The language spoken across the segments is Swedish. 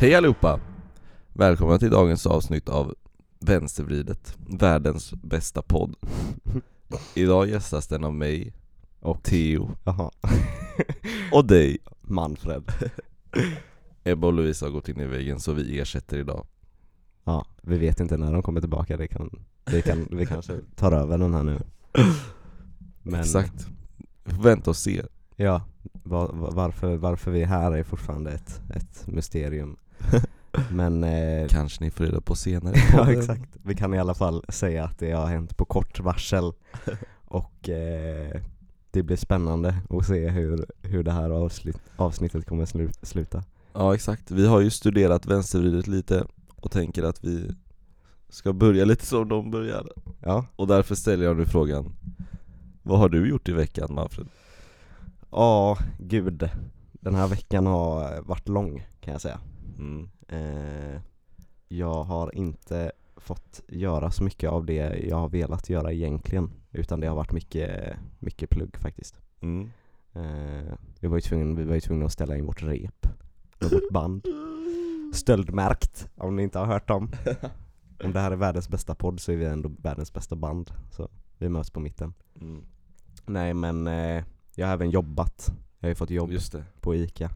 Hej allihopa! Välkomna till dagens avsnitt av Vänstervridet, världens bästa podd. Idag gästas den av mig, Och Theo Jaha, och dig. Manfred Ebba och Louise har gått in i väggen så vi ersätter idag. Ja, vi vet inte när de kommer tillbaka, det kan, det kan, vi kanske tar över den här nu Men, Exakt. Vänta och se. Ja, va- va- varför, varför vi är här är fortfarande ett, ett mysterium. Men, eh, Kanske ni får reda på senare ja exakt, vi kan i alla fall säga att det har hänt på kort varsel. Och eh, det blir spännande att se hur, hur det här avslut, avsnittet kommer slu- sluta. Ja exakt, vi har ju studerat vänstervridet lite och tänker att vi ska börja lite som de började. Ja, Och därför ställer jag nu frågan. Vad har du gjort i veckan Manfred? Ja gud Den här veckan har varit lång kan jag säga Mm. Eh, jag har inte fått göra så mycket av det jag har velat göra egentligen Utan det har varit mycket, mycket plugg faktiskt Mm. eh, vi, var ju tvungna, vi var ju tvungna att ställa in vårt rep med vårt band Stöldmärkt, om ni inte har hört dem Om det här är världens bästa podd så är vi ändå världens bästa band Så vi möts på mitten Mm. Nej men eh, jag har även jobbat. Jag har ju fått jobb Just det, på ICA.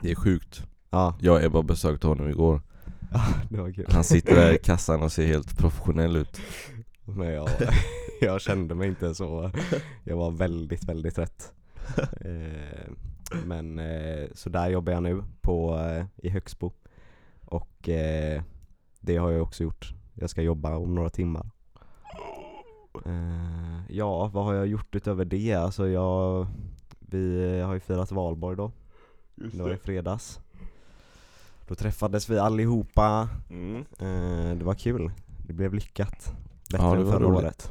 Det är sjukt. Ja, Jag och Ebba besökte honom igår. Det var kul. Han sitter där i kassan och ser helt professionell ut. Men jag, jag kände mig inte så, jag var väldigt, väldigt rätt eh, Men eh, så där jobbar jag nu på, eh, i Högsbo. Och eh, det har jag också gjort. Jag ska jobba om några timmar Ja, vad har jag gjort utöver det? Alltså jag, vi har ju firat valborg då. Det var i fredags. Då träffades vi allihopa. Mm. eh, Det var kul, det blev lyckat. Bättre Ja, det än förra roligt. året.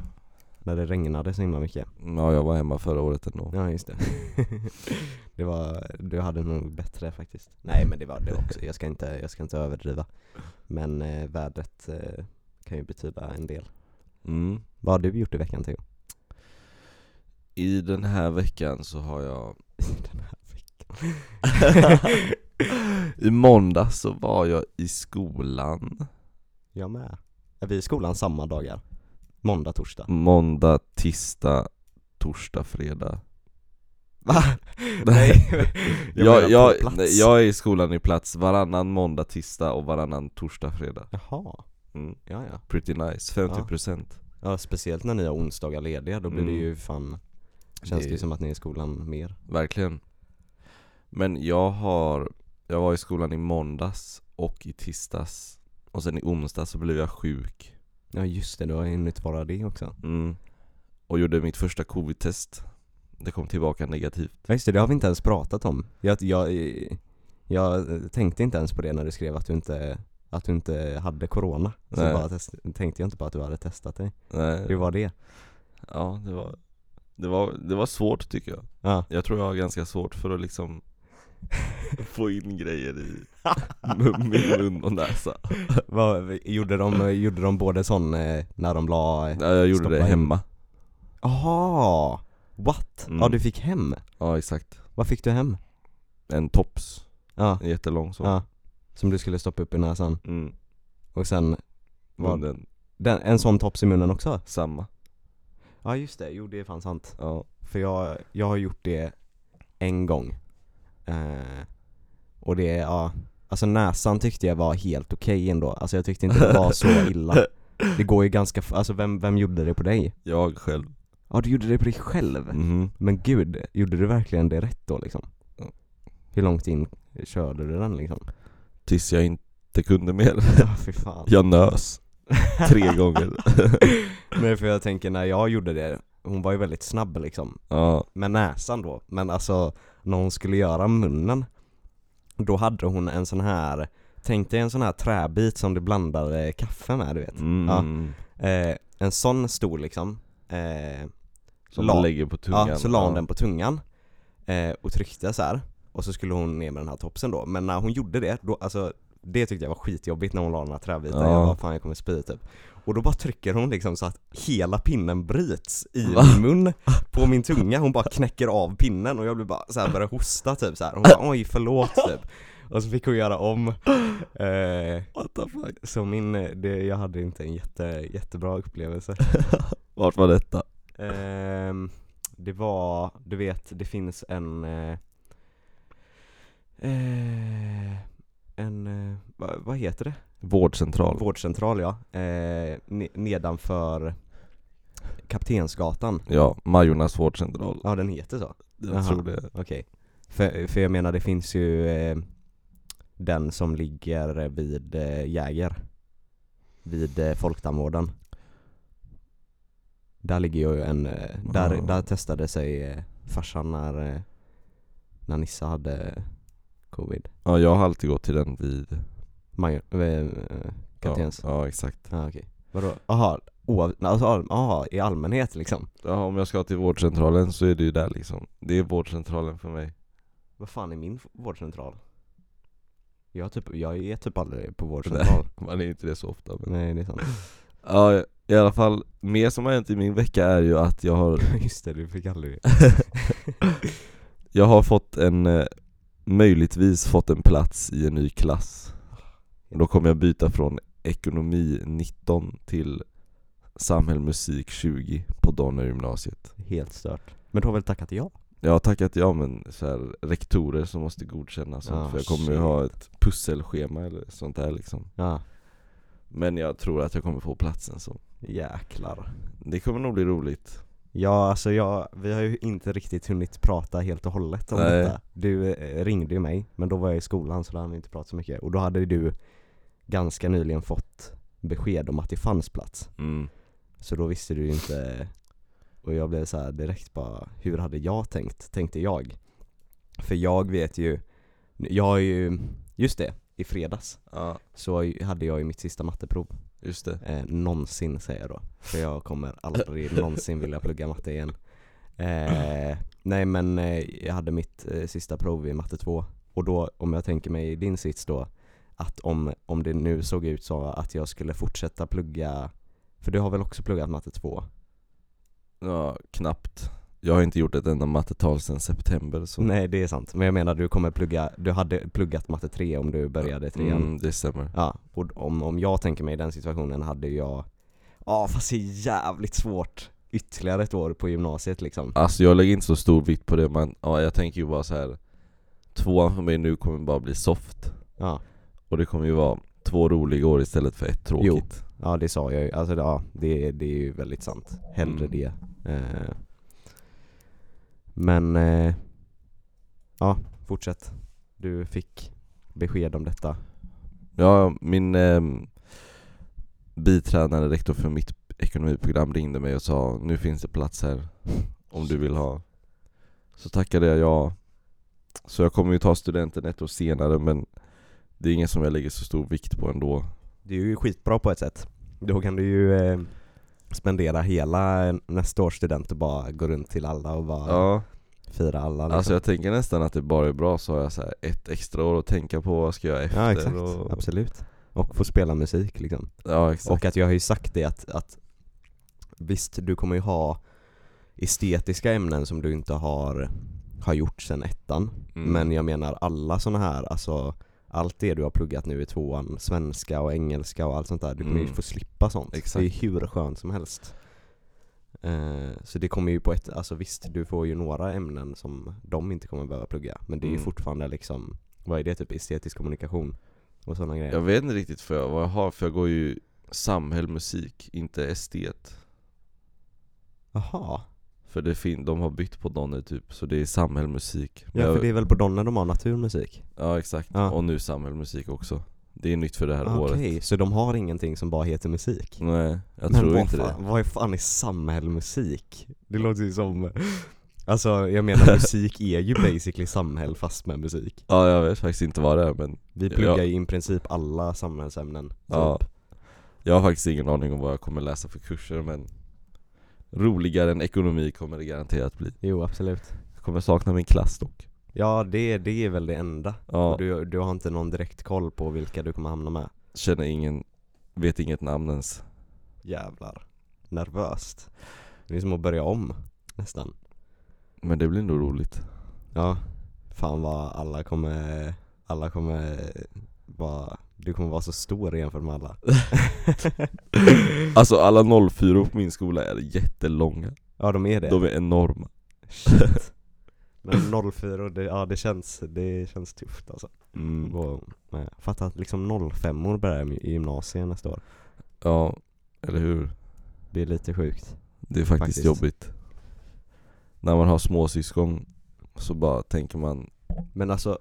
När det regnade så himla mycket. Ja jag var hemma förra året ändå. Ja just det. Det var, du hade nog bättre faktiskt. Nej men det var det också, jag ska inte, jag ska inte överdriva. Men eh, vädret eh, kan ju betyda en del mm. Vad har du gjort i veckan Theo? I den här veckan så har jag Den här veckan I måndag så var jag i skolan Jag med Är vi i skolan samma dagar? Måndag, torsdag? Måndag, tisdag, torsdag, fredag Va? Nej. jag jag, jag, nej, jag är i skolan i plats varannan måndag, tisdag och varannan torsdag, fredag Jaha, mm. ja ja. Pretty nice, 50% Ja. Speciellt när ni har onsdagar lediga, då blir det Mm. ju fan Känns det ju Det- som att ni är i skolan mer. Verkligen. Men jag har, jag var i skolan i måndags och i tisdags. Och sen i onsdag så blev jag sjuk. Ja just det, du har hunnit vara det också. Mm. Och gjorde mitt första covid-test. Det kom tillbaka negativt. Ja just det, det har vi inte ens pratat om. Jag, jag, jag tänkte inte ens på det när du skrev att du inte, att du inte hade corona. Så Nej. bara test, tänkte jag inte på att du hade testat dig. Nej, Hur var det? Ja det var, det var, det var svårt tycker jag. Ja, Jag tror jag har ganska svårt för att liksom Få in grejer i min mun och näsa. Vad, gjorde, de, gjorde de både sån eh, när de la ja, Jag gjorde det hemma. Aha, what? Mm. Ja du fick hem? Ja exakt. Vad fick du hem? En tops, Ja, en jättelång så ja Som du skulle stoppa upp i näsan mm. och sen Vad? Munnen, den, en sån tops i munnen också? samma Ja just det, jo det är fan sant Ja, För jag, jag har gjort det en gång eh, Och det, ja Alltså näsan tyckte jag var helt okej ändå, alltså jag tyckte inte det var så illa Det går ju ganska, f- alltså vem, vem gjorde det på dig? jag själv Ja du gjorde det på dig själv? Mhm. Men gud, gjorde du verkligen det rätt då liksom? Hur långt in körde du den liksom? Tills jag inte kunde mer. Ja fy fan. Jag nös tre gånger. Nej för jag tänker när jag gjorde det, hon var ju väldigt snabb liksom. Ja, med näsan då, men alltså när hon skulle göra munnen Då hade hon en sån här, tänk dig en sån här träbit som du blandar eh, kaffe med du vet. Mm. Ja. eh, En sån stor liksom. Eh, Som la- man lägger på tungan. Ja, så la hon den på tungan eh, och tryckte så här och så skulle hon ner med den här topsen då, men när hon gjorde det, då, alltså det tyckte jag var skitjobbigt när hon la den här träbiten, Ja. jag bara fan jag kommer spy typ Och då bara trycker hon liksom så att hela pinnen bryts i min mun, på min tunga, hon bara knäcker av pinnen och jag blir bara så här börjar hosta typ så här. hon bara oj förlåt typ och så fick hon göra om. Eh, What the fuck? så min, eh, det, jag hade inte en jätte, jättebra upplevelse. Vart var detta? Ehm, det var, du vet, det finns en eh, eh, En, eh, vad, vad heter det? Vårdcentral. Vårdcentral ja, eh, ne- nedanför Kaptensgatan Ja, Majornas vårdcentral. Ja den heter så? Jag Jaha. tror det. Okej för, för jag menar det finns ju eh, Den som ligger vid eh, Jäger Vid eh, Folktandvården Där ligger ju en, eh, där, Ah. där testade sig eh, farsan när, eh, när Nissa hade covid Ja, jag har alltid gått till den vid... Eh, eh, Ja? Ja, ja exakt. ah, okej Vadå? Jaha, oav- alltså, all- aha, i allmänhet liksom? Ja, om jag ska till vårdcentralen så är det ju där liksom. Det är vårdcentralen för mig. Vad fan är min vårdcentral? Jag, typ, jag är typ aldrig på vårdcentral Man är inte det så ofta men... Nej det är sant Ja, i alla fall, mer som har hänt i min vecka är ju att jag har Just det, du fick aldrig Jag har fått en, eh, möjligtvis fått en plats i en ny klass. Och Då kommer jag byta från ekonomi 19 till samhäll musik 20 på Donner gymnasiet. Helt stört. Men du har väl tackat ja? Jag har tackat ja men så här, rektorer som måste godkänna sånt Ah, för jag kommer ju shit. ha ett pusselschema eller sånt där liksom. Ja. Men jag tror att jag kommer få platsen så. Jäklar. Det kommer nog bli roligt Ja alltså jag, vi har ju inte riktigt hunnit prata helt och hållet om Nej. detta. Du eh, ringde ju mig, men då var jag i skolan så då hade vi inte pratat så mycket. Och då hade du ganska nyligen fått besked om att det fanns plats. Mm. Så då visste du ju inte. Och jag blev så här direkt bara, hur hade jag tänkt? Tänkte jag. För jag vet ju Jag har ju, just det, i fredags Ja, Så hade jag ju mitt sista matteprov just det. Eh, Någonsin säger jag då. För jag kommer aldrig någonsin vilja plugga matte igen. Eh, Nej men eh, jag hade mitt eh, sista prov i matte 2 Och då, om jag tänker mig i din sits då Att om, om det nu såg ut så att jag skulle fortsätta plugga För du har väl också pluggat matte 2? Ja, knappt Jag har inte gjort ett enda mattetal sedan september så Nej det är sant, men jag menar du kommer plugga, du hade pluggat matte 3 om du började trean. Mm, det stämmer. Ja, och om, om jag tänker mig den situationen hade jag Ja fast det är jävligt svårt Ytterligare ett år på gymnasiet liksom. Alltså jag lägger inte så stor vikt på det men ja, jag tänker ju bara så här. Tvåan för mig nu kommer bara bli soft. Ja, Och det kommer ju vara två roliga år istället för ett tråkigt. Ja det sa jag ju, alltså ja, det, det är ju väldigt sant. Hellre Mm. det. Eh, Men eh, Ja, fortsätt. Du fick besked om detta. Ja, min eh, biträdande rektor för mitt ekonomiprogram ringde mig och sa Nu finns det plats här om du vill ha. Så tackade jag ja. Så jag kommer ju ta studenten ett år senare men Det är inget som jag lägger så stor vikt på ändå. Det är ju skitbra på ett sätt. Då kan du ju eh, spendera hela nästa års student och bara gå runt till alla och bara Ja, fira alla liksom. alltså jag tänker nästan att det bara är bra så har jag så ett extra år att tänka på vad jag ska göra efter Ja exakt, och, absolut. Och få spela musik liksom. Ja exakt. Och att jag har ju sagt det att, att Visst, du kommer ju ha estetiska ämnen som du inte har, har gjort sen ettan. Mm. Men jag menar alla såna här, alltså Allt det du har pluggat nu i tvåan, svenska och engelska och allt sånt där Du kommer ju Mm. få slippa sånt Exakt. Det är hur skönt som helst eh, Så det kommer ju på ett, alltså visst du får ju några ämnen som de inte kommer behöva plugga Men det är ju Mm. fortfarande liksom, vad är det typ, estetisk kommunikation? Och sådana grejer Jag vet inte riktigt för vad jag har, för jag går ju samhällsmusik, inte estet Jaha För det fin- de har bytt på Donner typ, så det är samhällsmusik Men Ja jag, för det är väl på Donner de har naturmusik? Ja exakt, Ja. och nu samhällsmusik också Det är nytt för det här Okej, året så de har ingenting som bara heter musik? Nej, jag Men tror vad inte fan, det vad är fan är samhällsmusik? Det låter ju som Alltså jag menar musik är ju basically samhäll fast med musik Ja jag vet faktiskt inte vad det är men Vi pluggar ju i princip alla samhällsämnen typ. Ja. Jag har faktiskt ingen aning om vad jag kommer läsa för kurser men Roligare än ekonomi kommer det garanterat bli. Jo absolut. Jag kommer sakna min klass dock. Ja det, det är väl det enda. Ja, du, du har inte någon direkt koll på vilka du kommer hamna med. Känner ingen, vet inget namn ens. Jävlar. Nervöst. Det är som att börja om nästan. Men det blir nog roligt. Ja. Fan vad alla kommer alla kommer vara, du kommer vara så stor jämfört med alla Alltså alla 04 på min skola är jättelånga, Ja de är det de är enorma Shit. Men 04, det, ja det känns, det känns tufft alltså mm. Fatta att liksom 05 år börjar i gymnasiet nästa år Ja, eller hur? Det är lite sjukt Det är faktiskt, Faktiskt. jobbigt När man har småsyskon så bara tänker man Men alltså,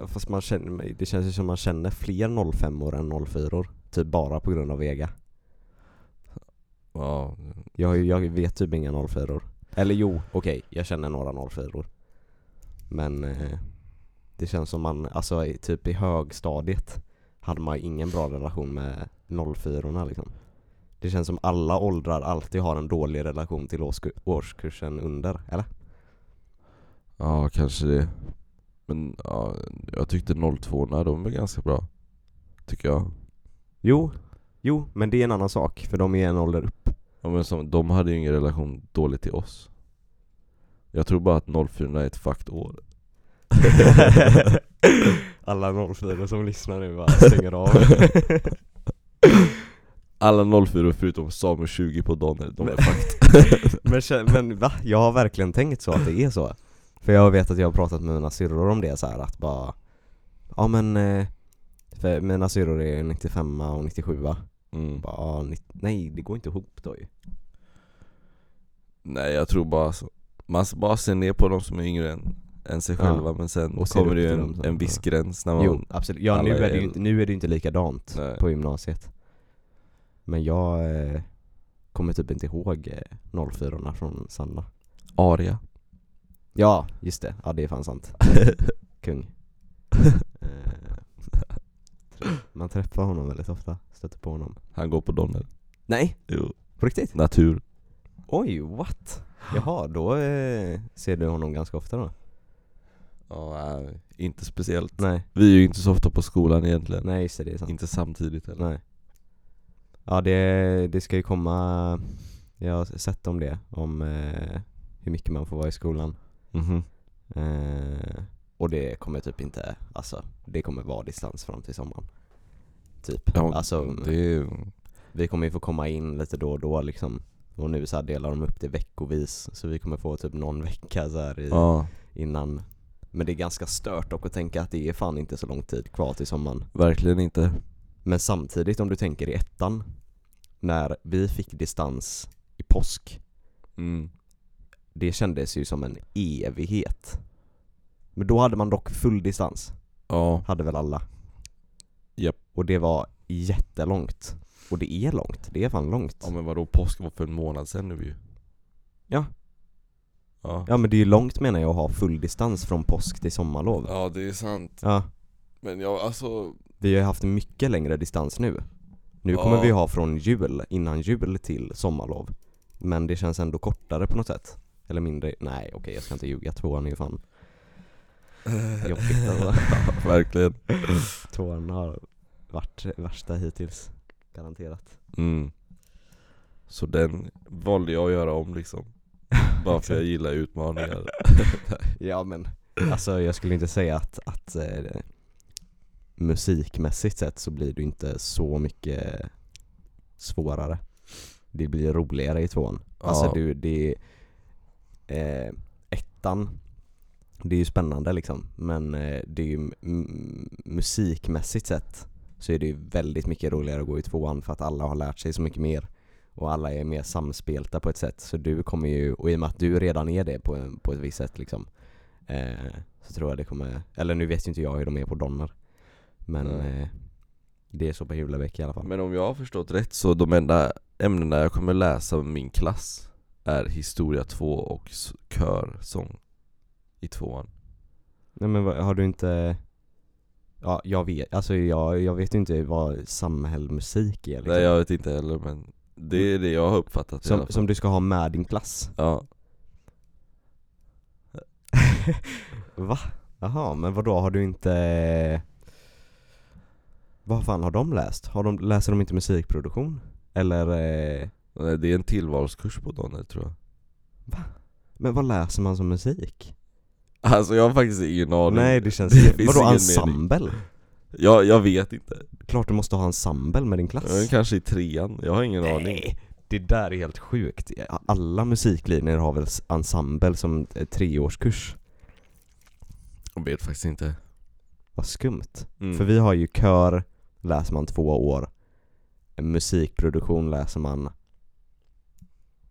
ja, fast man känner, det känns ju som man känner fler 05 år än 04 år Typ bara på grund av Vega. Ja, Jag, jag vet typ inga 04 år Eller jo, okej, jag känner några 04 år Men eh, det känns som man, alltså i- typ i högstadiet Hade man ju ingen bra relation med 04 liksom. Det känns som alla åldrar alltid har en dålig relation till årsku- årskursen under, eller? ja kanske det Men ja, jag tyckte 02 när de är ganska bra Tycker jag. Jo, jo, men det är en annan sak för de är en ålder upp. Ja, men som, De hade ju ingen relation dåligt till oss. Jag tror bara att 04 är ett fucked år. Alla 04 som lyssnar nu bara stänger av. Alla 04 förutom Samuel 20 på Donner, de är fucked. Men, men va? Jag har verkligen tänkt så att det är så För jag vet att jag har pratat med mina syrror om det så här att bara Ja men eh, För mina syrror är 95 och 97 mm. bara, ja, Nej det går inte ihop då ju Nej jag tror bara så. Man bara se ner på de som är yngre än, än sig Ja. själva men sen Och ser kommer det ju en, dem en viss Ja. gräns när man Jo absolut, ja nu är, det ju inte, nu är det inte likadant Nej. på gymnasiet Men jag eh, kommer typ inte ihåg eh, 04 från Sanna aria Ja, just det, ja det är fan sant. Kung. Eh, Man träffar honom väldigt ofta, stöter på honom. Han går på Donner. Nej, Jo, på riktigt? natur. Oj, what? Jaha, då eh, ser du honom ganska ofta då? Ja, nej, inte speciellt. Nej, Vi är ju inte så ofta på skolan egentligen. Nej just det, det är sant. Inte samtidigt heller. Nej. Ja det, det ska ju komma, jag har sett om det, om eh, hur mycket man får vara i skolan Mhm. eh, Och det kommer typ inte, alltså det kommer vara distans fram till sommaren. Typ, Ja, alltså det vi kommer ju få komma in lite då och då liksom. Och nu så här delar de upp det veckovis Så vi kommer få typ någon vecka så här i, ja, innan. Men det är ganska stört dock att tänka att det är fan inte så lång tid kvar till sommaren. Verkligen inte. Men samtidigt om du tänker i ettan När vi fick distans i påsk mm. Det kändes ju som en evighet. Men då hade man dock full distans. Ja, Hade väl alla? Japp. Och det var jättelångt. Och det är långt, det är fan långt. Ja men vadå, påsk var för en månad sedan nu ju. Ja. Ja, Ja men det är ju långt menar jag att ha full distans från påsk till sommarlov. Ja det är sant. Ja, Men jag, alltså vi har ju haft mycket längre distans nu. Nu Ja. kommer vi ha från jul, innan jul till sommarlov. Men det känns ändå kortare på något sätt Eller mindre, nej okej jag ska inte ljuga, tvåan är ju fan jobbigt alltså. Ja, Verkligen. Tvåan har varit värsta hittills, garanterat. Mm. Så den valde jag att göra om liksom. Bara för jag gillar utmaningar. Ja men, alltså jag skulle inte säga att, att eh, musikmässigt sett så blir det inte så mycket svårare. Det blir roligare i tvåan. Alltså Ja. du, det eh, Ettan. Det är ju spännande liksom men eh, det är ju musikmässigt sett så är det ju väldigt mycket roligare att gå i tvåan för att alla har lärt sig så mycket mer och alla är mer samspelta på ett sätt. Så du kommer ju, och i och med att du redan är det på, på ett visst sätt liksom eh, Så tror jag det kommer, eller nu vet ju inte jag hur de är på Donner Men Nej. eh, det är så på Hulebäck i alla fall. Men om jag har förstått rätt så de enda ämnena jag kommer läsa med min klass är historia 2 och körsång i tvåan Nej men har du inte Ja jag vet, alltså jag, jag vet inte vad samhällsmusik är liksom. Nej jag vet inte heller men det är det jag har uppfattat i alla som, fall. som du ska ha med din klass Ja, Va? Jaha, men vad då har du inte Vad fan har de läst? Har de, läser de inte musikproduktion? Eller, eh, Nej, det är en tillvalskurs på Donner tror jag men vad läser man som musik? Alltså jag har faktiskt ingen aning Nej det känns, Det vadå ensemble? jag, jag vet inte, Klart du måste ha ensemble med din klass är kanske i trean, jag har ingen aning Nej, det där är helt sjukt. Alla musiklinjer har väl ensemble som treårskurs? Jag vet faktiskt inte Vad skumt. mm. För vi har ju kör, läser man två år. Musikproduktion läser man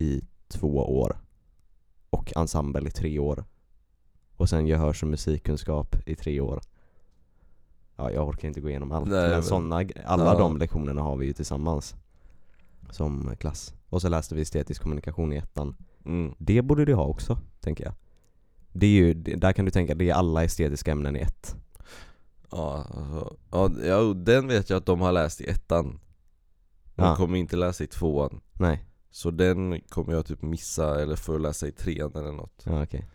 i två år. Och ensemble i tre år. Och sen gehörs och musikkunskap i tre år. Ja, jag orkar inte gå igenom allt. Nej, men men- såna, alla Ja. de lektionerna har vi ju tillsammans. Som klass. Och så läste vi estetisk kommunikation i ettan. Mm. Det borde du ha också, tänker jag. Det är ju, där kan du tänka, det är alla estetiska ämnen i ett. Ja, alltså, ja, den vet jag att de har läst i ettan De Ja. kommer inte läsa i tvåan Nej, Så den kommer jag typ missa eller få läsa i trean eller något ja okej.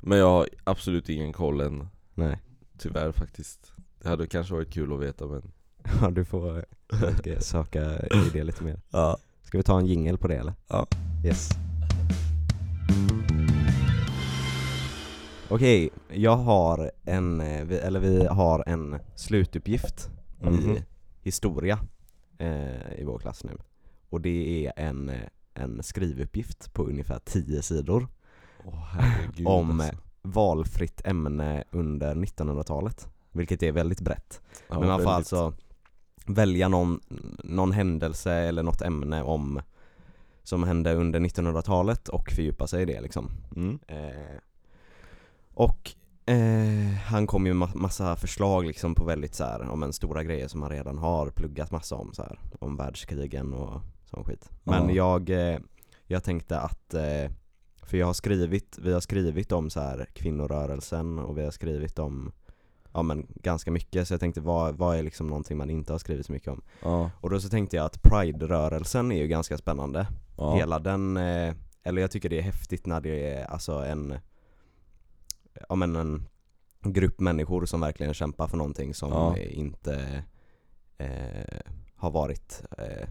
Men jag har absolut ingen koll än Nej. Tyvärr faktiskt Det hade kanske varit kul att veta men Ja, du får söka, söka i det lite mer. Ja Ska vi ta en jingel på det eller? Ja. Yes. Okej, jag har en, eh, eller vi har en slutuppgift Mhm. i historia eh, i vår klass nu. Och det är en, eh, en skrivuppgift på ungefär 10 sidor Åh herregud Om, alltså. valfritt ämne under 1900-talet. Vilket är väldigt brett. Ja, Men man får väldigt. alltså välja någon, någon händelse eller något ämne om som hände under 1900-talet och fördjupa sig i det liksom. mm. Eh, och eh, han kom ju med ma- massa förslag liksom på väldigt så här, om en stora grejer som han redan har pluggat massa om så här, om världskrigen och sån skit. Men Ja. jag, eh, jag tänkte att, eh, för jag har skrivit, vi har skrivit om så här kvinnorörelsen och vi har skrivit om Ja men ganska mycket, så jag tänkte vad, vad är liksom någonting man inte har skrivit så mycket om? Ja, Och då så tänkte jag att Pride-rörelsen är ju ganska spännande ja. Hela den, eh, eller jag tycker det är häftigt när det är alltså en Ja men en grupp människor som verkligen kämpar för någonting som Ja. inte eh, har varit eh,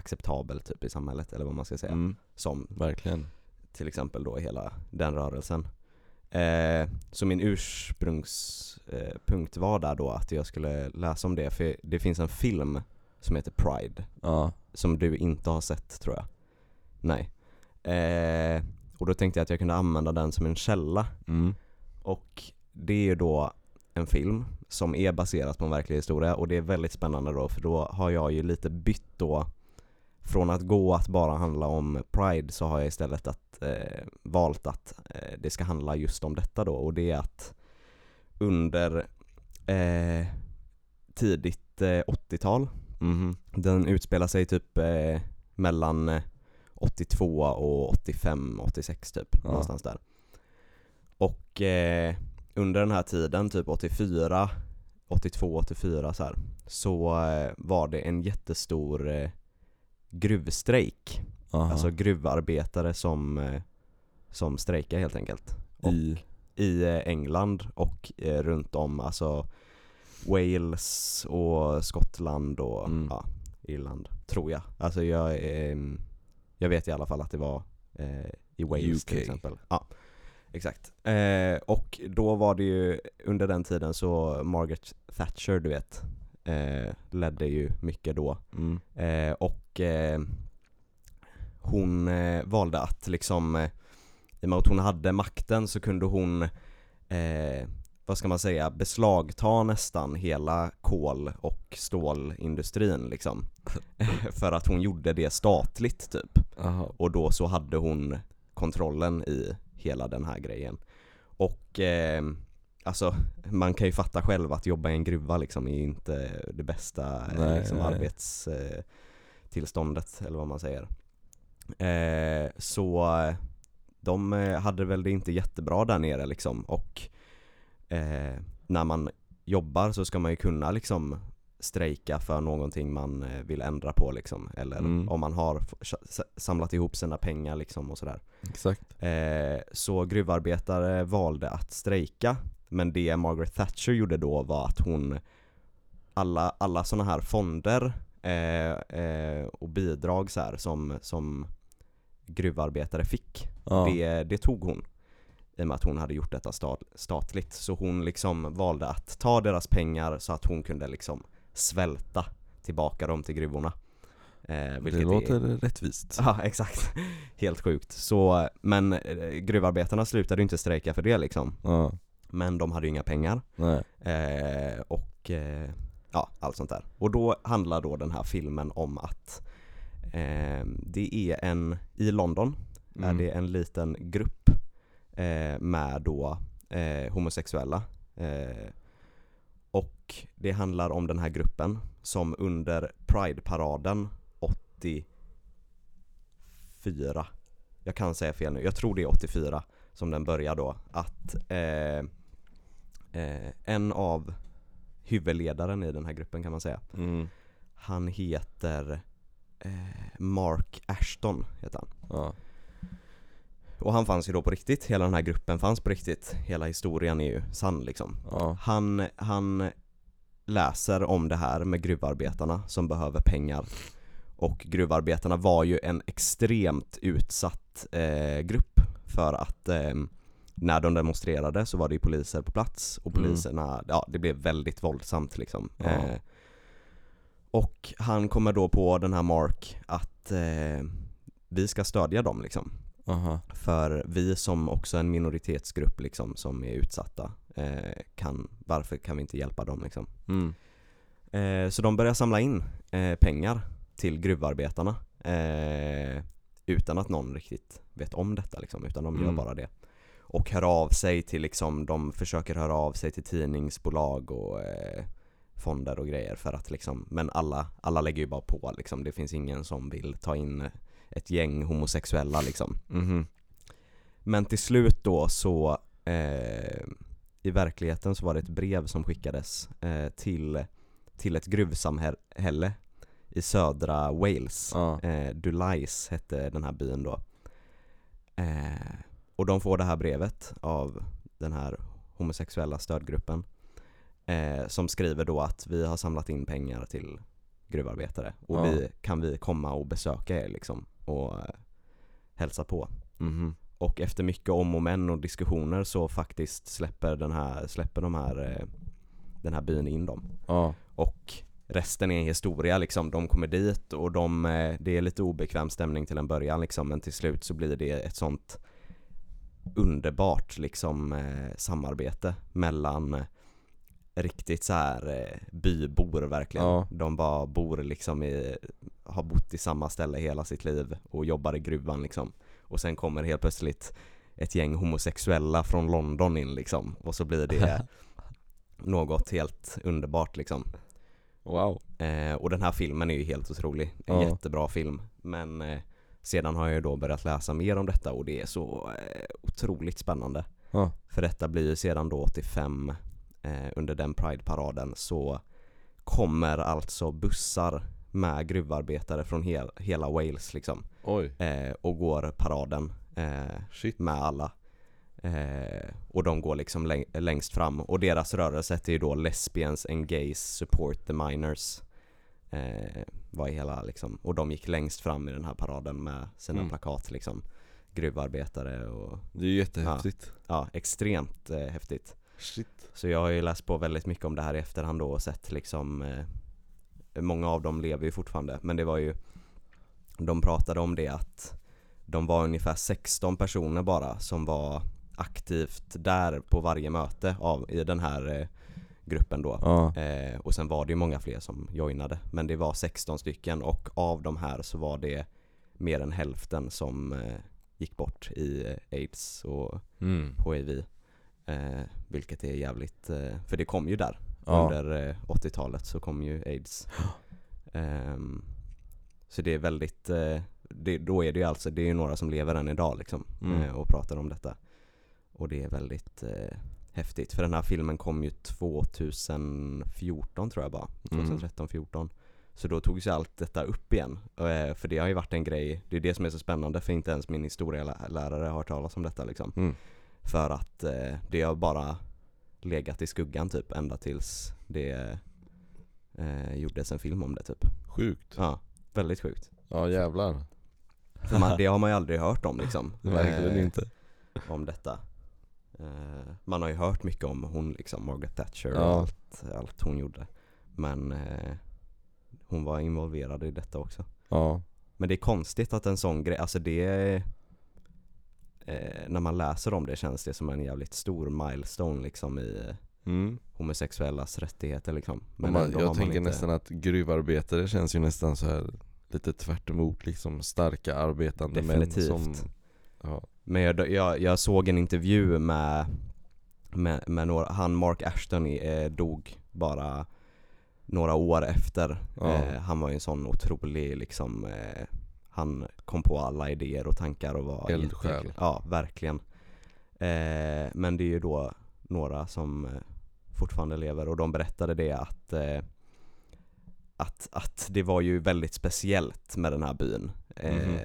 acceptabel typ i samhället eller vad man ska säga. Mm, Som verkligen. till exempel då hela den rörelsen. Eh, Så min ursprungspunkt eh, var där då att jag skulle läsa om det för det finns en film som heter Pride. Ja, som du inte har sett tror jag. Nej. Eh, Och då tänkte jag att jag kunde använda den som en källa. Mm. och det är ju då en film som är baserat på en verklig historia och det är väldigt spännande då för då har jag ju lite bytt då Från att gå att bara handla om Pride så har jag istället att, eh, valt att eh, det ska handla just om detta då och det är att under eh, tidigt eh, 80-tal Mhm. den utspelar sig typ eh, mellan eh, 82 och 85, 86 typ, Ja. någonstans där. Och eh, under den här tiden, typ 84, 82, 84 så här, så eh, var det en jättestor eh, gruvstrejk. Aha. Alltså gruvarbetare som, eh, som strejkar helt enkelt. Och I, i eh, England och eh, runt om, alltså Wales och Skottland och Mm. ja, Irland, tror jag. Alltså jag, ehm, jag vet i alla fall att det var eh, i Wales till UK. exempel. Ja, exakt. Eh, och då var det ju, under den tiden så Margaret Thatcher, du vet, eh, ledde ju mycket då. mm. Eh, och eh, hon eh, valde att liksom, eh, i och med att hon hade makten så kunde hon, eh, vad ska man säga, beslagta nästan hela kol och stålindustrin liksom. För att hon gjorde det statligt typ. Aha. Och då så hade hon kontrollen i hela den här grejen. Och eh, alltså man kan ju fatta själv att jobba i en gruva liksom är inte det bästa eh, Nej, liksom, nej. arbetstillståndet eh, eller vad man säger. Eh, så de eh, hade väl det inte jättebra där nere liksom och eh, när man jobbar så ska man ju kunna liksom strejka för någonting man vill ändra på liksom eller Mm. om man har samlat ihop sina pengar liksom och sådär. Exakt Eh, så gruvarbetare valde att strejka men det Margaret Thatcher gjorde då var att hon alla, alla sådana här fonder eh, eh, och bidrag så här, som, som gruvarbetare fick ja. det, det tog hon I och med att hon hade gjort detta stat, statligt. Så hon liksom valde att ta deras pengar så att hon kunde liksom svälta tillbaka dem till gruvorna. Eh, Det vilket låter är, rättvist. Ja exakt, helt sjukt. Så, men eh, gruvarbetarna slutade inte strejka för det liksom. Ja, Men de hade ju inga pengar. Eh, och eh, ja, allt sånt där. Och då handlar då den här filmen om att eh, det är en, i London är Mm. det en liten grupp eh, med då eh, homosexuella. Eh, och det handlar om den här gruppen som under Pride-paraden 84 Jag kan säga fel nu, jag tror det är 84 som den börjar då. Att eh, eh, en av huvudledaren i den här gruppen kan man säga Mm. Han heter eh, Mark Ashton heter han. Ja. Och han fanns ju då på riktigt, hela den här gruppen fanns på riktigt. Hela historien är ju sann liksom. Ja. Han, han läser om det här med gruvarbetarna som behöver pengar. Och gruvarbetarna var ju en extremt utsatt eh, grupp för att eh, när de demonstrerade så var det ju poliser på plats och Mm. poliserna, ja det blev väldigt våldsamt liksom. Ja. Eh, och han kommer då på den här Mark att eh, vi ska stödja dem liksom. Aha. För vi som också en minoritetsgrupp liksom som är utsatta eh, kan, varför kan vi inte hjälpa dem liksom? Mm. Eh, så de börjar samla in eh, pengar till gruvarbetarna eh, utan att någon riktigt vet om detta liksom, utan de gör Mm. bara det. Och hör av sig till liksom, de försöker höra av sig till tidningsbolag och eh, fonder och grejer för att liksom, men alla, alla lägger ju bara på liksom, det finns ingen som vill ta in ett gäng homosexuella liksom. Mhm. Men till slut då så eh, I verkligheten så var det ett brev som skickades eh, till, till ett gruvsamhälle i södra Wales Ja. eh, Dulais hette den här byn då eh, Och de får det här brevet av den här homosexuella stödgruppen eh, Som skriver då att vi har samlat in pengar till gruvarbetare och Ja. vi, kan vi komma och besöka er liksom och eh, hälsa på Mhm. och efter mycket om och men och diskussioner så faktiskt släpper den här, släpper de här, eh, den här byn in dem. Ja. Och resten är historia liksom, de kommer dit och de, eh, det är lite obekväm stämning till en början liksom men till slut så blir det ett sånt underbart liksom eh, samarbete mellan eh, riktigt så här eh, bybor verkligen. Ja. De bara bor liksom i, har bott i samma ställe hela sitt liv och jobbar i gruvan liksom. Och sen kommer helt plötsligt ett gäng homosexuella från London in liksom och så blir det något helt underbart liksom. Wow. Eh, och den här filmen är ju helt otrolig, en Ja. jättebra film. Men eh, sedan har jag ju då börjat läsa mer om detta och det är så eh, otroligt spännande. Ja. För detta blir ju sedan då 85 eh, under den Pride-paraden så kommer alltså bussar med gruvarbetare från hel, hela Wales liksom eh, och går paraden eh, med alla. Eh, och de går liksom läng- längst fram och deras rörelse heter ju då Lesbians and Gays Support the Miners. Eh, var i hela liksom, och de gick längst fram i den här paraden med sina Mm. plakat liksom. Gruvarbetare och Det är ju jättehäftigt. ja, extremt eh, häftigt. Shit. Så jag har ju läst på väldigt mycket om det här i efterhand då och sett liksom eh, Många av dem lever ju fortfarande men det var ju De pratade om det att De var ungefär 16 personer bara som var aktivt där på varje möte av, i den här eh, gruppen då Ja. eh, Och sen var det ju många fler som joinade Men det var 16 stycken och av de här så var det mer än hälften som eh, gick bort i eh, aids och Mm. HIV eh, Vilket är jävligt, eh, för det kom ju där Ja. Under eh, 80-talet så kom ju AIDS Ehm, Så det är väldigt, eh, det, då är det ju alltså, det är ju några som lever än idag liksom Mm. eh, och pratar om detta Och det är väldigt eh, häftigt för den här filmen kom ju 2014 tror jag bara, Mm. 2013-14 Så då togs ju allt detta upp igen, eh, för det har ju varit en grej, det är det som är så spännande för inte ens min historielärare har hört talas om detta liksom Mm. för att eh, det har bara legat i skuggan typ ända tills det eh, gjordes en film om det typ. Sjukt. Ja, väldigt sjukt. Ja jävlar. Man, det har man ju aldrig hört om liksom. Verkligen eh, inte. Om detta. Eh, man har ju hört mycket om hon liksom, Margaret Thatcher och Ja. allt, allt hon gjorde. Men eh, hon var involverad i detta också. Ja, Men det är konstigt att en sån grej, alltså det eh, När man läser om det känns det som en jävligt stor milestone liksom i mm. homosexuellas rättigheter liksom. Men man, jag tänker inte- nästan att gruvarbetare känns ju nästan så här lite tvärt emot liksom starka arbetande Definitivt. män som ja, Men jag, jag, jag såg en intervju med, med, med några, han Mark Ashton eh, dog bara några år efter. Ja. Eh, han var ju en sån otrolig liksom, eh, han kom på alla idéer och tankar och var Eldsjäl. Ja, verkligen. Eh, men det är ju då några som eh, fortfarande lever och de berättade det att eh, att, att det var ju väldigt speciellt med den här byn. Eh, Mhm.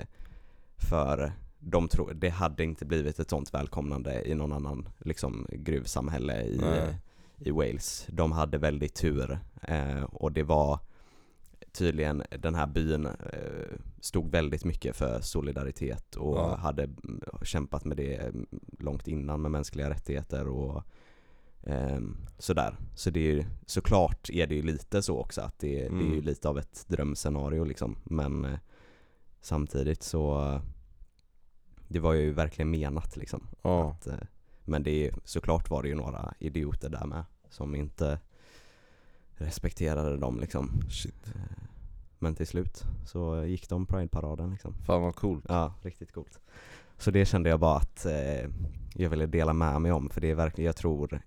För de tror, det hade inte blivit ett sånt välkomnande i någon annan liksom, gruvsamhälle i, Nej. i Wales. De hade väldigt tur eh, och det var tydligen den här byn eh, stod väldigt mycket för solidaritet och Ja. hade mm, kämpat med det mm, långt innan med mänskliga rättigheter och ehm, sådär. Så det är ju, såklart är det ju lite så också att det, det är ju Mm. lite av ett drömscenario liksom men eh, samtidigt så eh, det var ju verkligen menat liksom. ja, Att, eh, men det är, såklart var det ju några idioter där med som inte respekterade dem liksom. shit. Men till slut så gick de Pride-paraden liksom. Fan vad coolt. Ja, riktigt coolt. Så det kände jag bara att eh, jag ville dela med mig om för det är verkligen, jag tror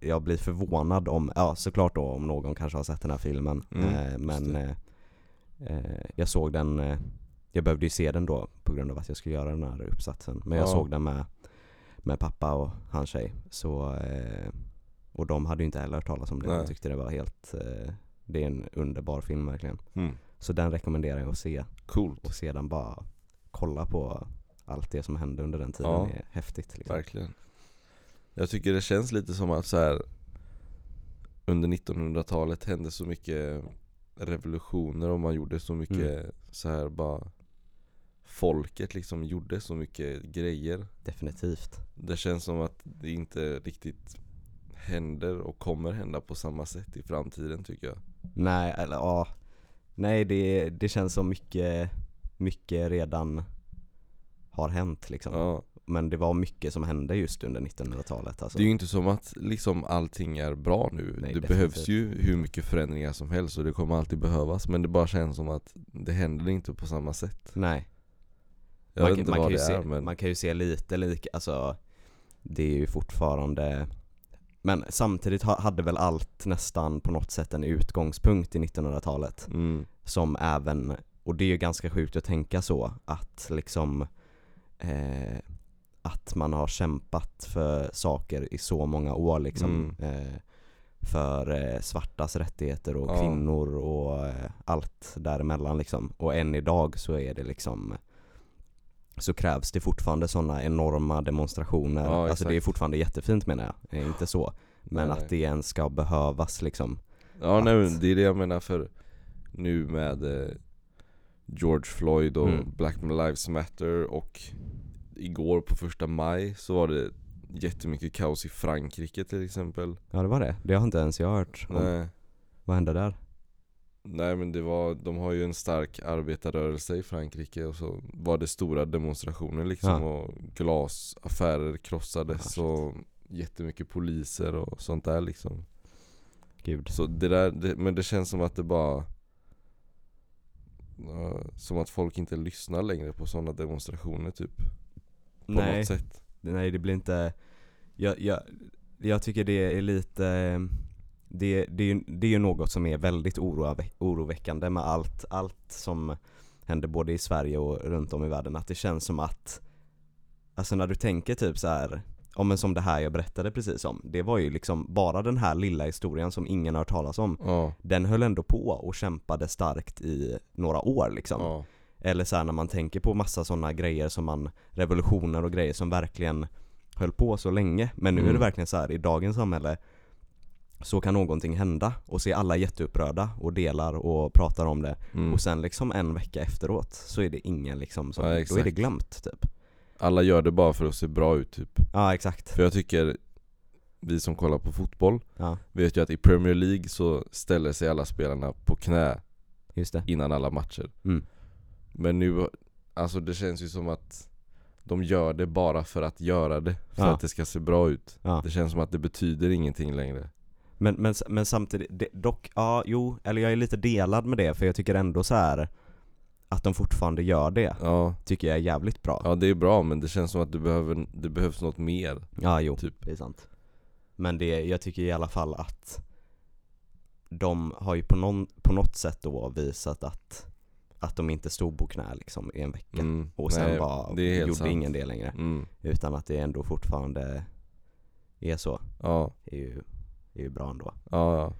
jag blir förvånad om, ja såklart då om någon kanske har sett den här filmen Mm, eh, Men eh, eh, jag såg den, eh, jag behövde ju se den då på grund av att jag skulle göra den här uppsatsen Men jag Ja. såg den med, med pappa och hans tjej så, eh, Och de hade ju inte heller hört talas om det, de Nej. tyckte det var helt, eh, det är en underbar film verkligen Mm. Så den rekommenderar jag att se Coolt, och sedan bara kolla på allt det som hände under den tiden Ja. är häftigt liksom. verkligen. Jag tycker det känns lite som att så här under 1900-talet hände så mycket revolutioner och man gjorde så mycket Mm. så här bara Folket liksom gjorde så mycket grejer Definitivt. Det känns som att det inte riktigt händer och kommer hända på samma sätt i framtiden tycker jag Nej, eller ja. Nej, det, det känns som mycket, mycket redan har hänt liksom. ja. Men det var mycket som hände just under 1900-talet alltså. Det är ju inte som att liksom allting är bra nu Nej, Det definitivt. behövs ju hur mycket förändringar som helst och det kommer alltid behövas Men det bara känns som att det händer inte på samma sätt Nej. Jag man, vet kan- inte man, vad kan ju det se, är men man kan ju se lite lika, alltså Det är ju fortfarande Men samtidigt ha- hade väl allt nästan på något sätt en utgångspunkt i 1900-talet mm, som även, och det är ju ganska sjukt att tänka så, att liksom eh, att man har kämpat för saker i så många år liksom eh, för eh, svartas rättigheter och Ja. kvinnor och eh, allt däremellan liksom. Och än idag så är det liksom så krävs det fortfarande sådana enorma demonstrationer. Ja, alltså det är fortfarande jättefint menar jag, eh, inte så. Men Nej, att nej. det ens ska behövas liksom. Ja nej, att- men det är det jag menar för nu med eh, George Floyd och Mm. Black Lives Matter och igår på första maj så var det jättemycket kaos i Frankrike till exempel Ja det var det, det har inte ens jag hört om. Nej, Vad hände där? Nej men det var, de har ju en stark arbetarrörelse i Frankrike och så var det stora demonstrationer liksom Ja. och glasaffärer krossades Ah, shit. och jättemycket poliser och sånt där liksom Gud. Så det där, det, men det känns som att det bara ja, Som att folk inte lyssnar längre på sådana demonstrationer typ På Nej, något sätt nej det blir inte jag, jag, jag tycker det är lite det, det, är ju- det är ju något som är väldigt oroväckande med allt, allt som händer både i Sverige och runt om i världen. Att det känns som att Alltså när du tänker typ så här Ja men som det här jag berättade precis om Det var ju liksom bara den här lilla historien som ingen har hört talas om. Ja, Den höll ändå på och kämpade starkt i några år liksom. Ja, Eller så här när man tänker på massa sådana grejer som man Revolutioner och grejer som verkligen höll på så länge. Men nu är det Mm. verkligen så här i dagens samhälle Så kan någonting hända och se alla jätteupprörda och delar och pratar om det mm. Och sen liksom en vecka efteråt så är det ingen liksom som, Ja, då är det glömt typ Alla gör det bara för att se bra ut typ Ja exakt. För jag tycker Vi som kollar på fotboll Ja, vet ju att i Premier League så ställer sig alla spelarna på knä just det. innan alla matcher Mm. Men nu, alltså det känns ju som att De gör det bara för att göra det För Ja. att det ska se bra ut. Det känns som att det betyder ingenting längre Men, men, men samtidigt, det, dock, ja jo, eller jag är lite delad med det för jag tycker ändå så här att de fortfarande gör det, Ja, tycker jag är jävligt bra. ja det är bra men det känns som att det, behöver, det behövs något mer Ja, jo, Typ. det är sant. Men det, jag tycker i alla fall att de har ju på, någon, på något sätt då visat att, att de inte stod på knä liksom i en vecka mm. och sen Nej, bara det gjorde sant. ingen det längre. mm. Utan att det ändå fortfarande är så, Ja, är ju, är ju bra ändå. ja,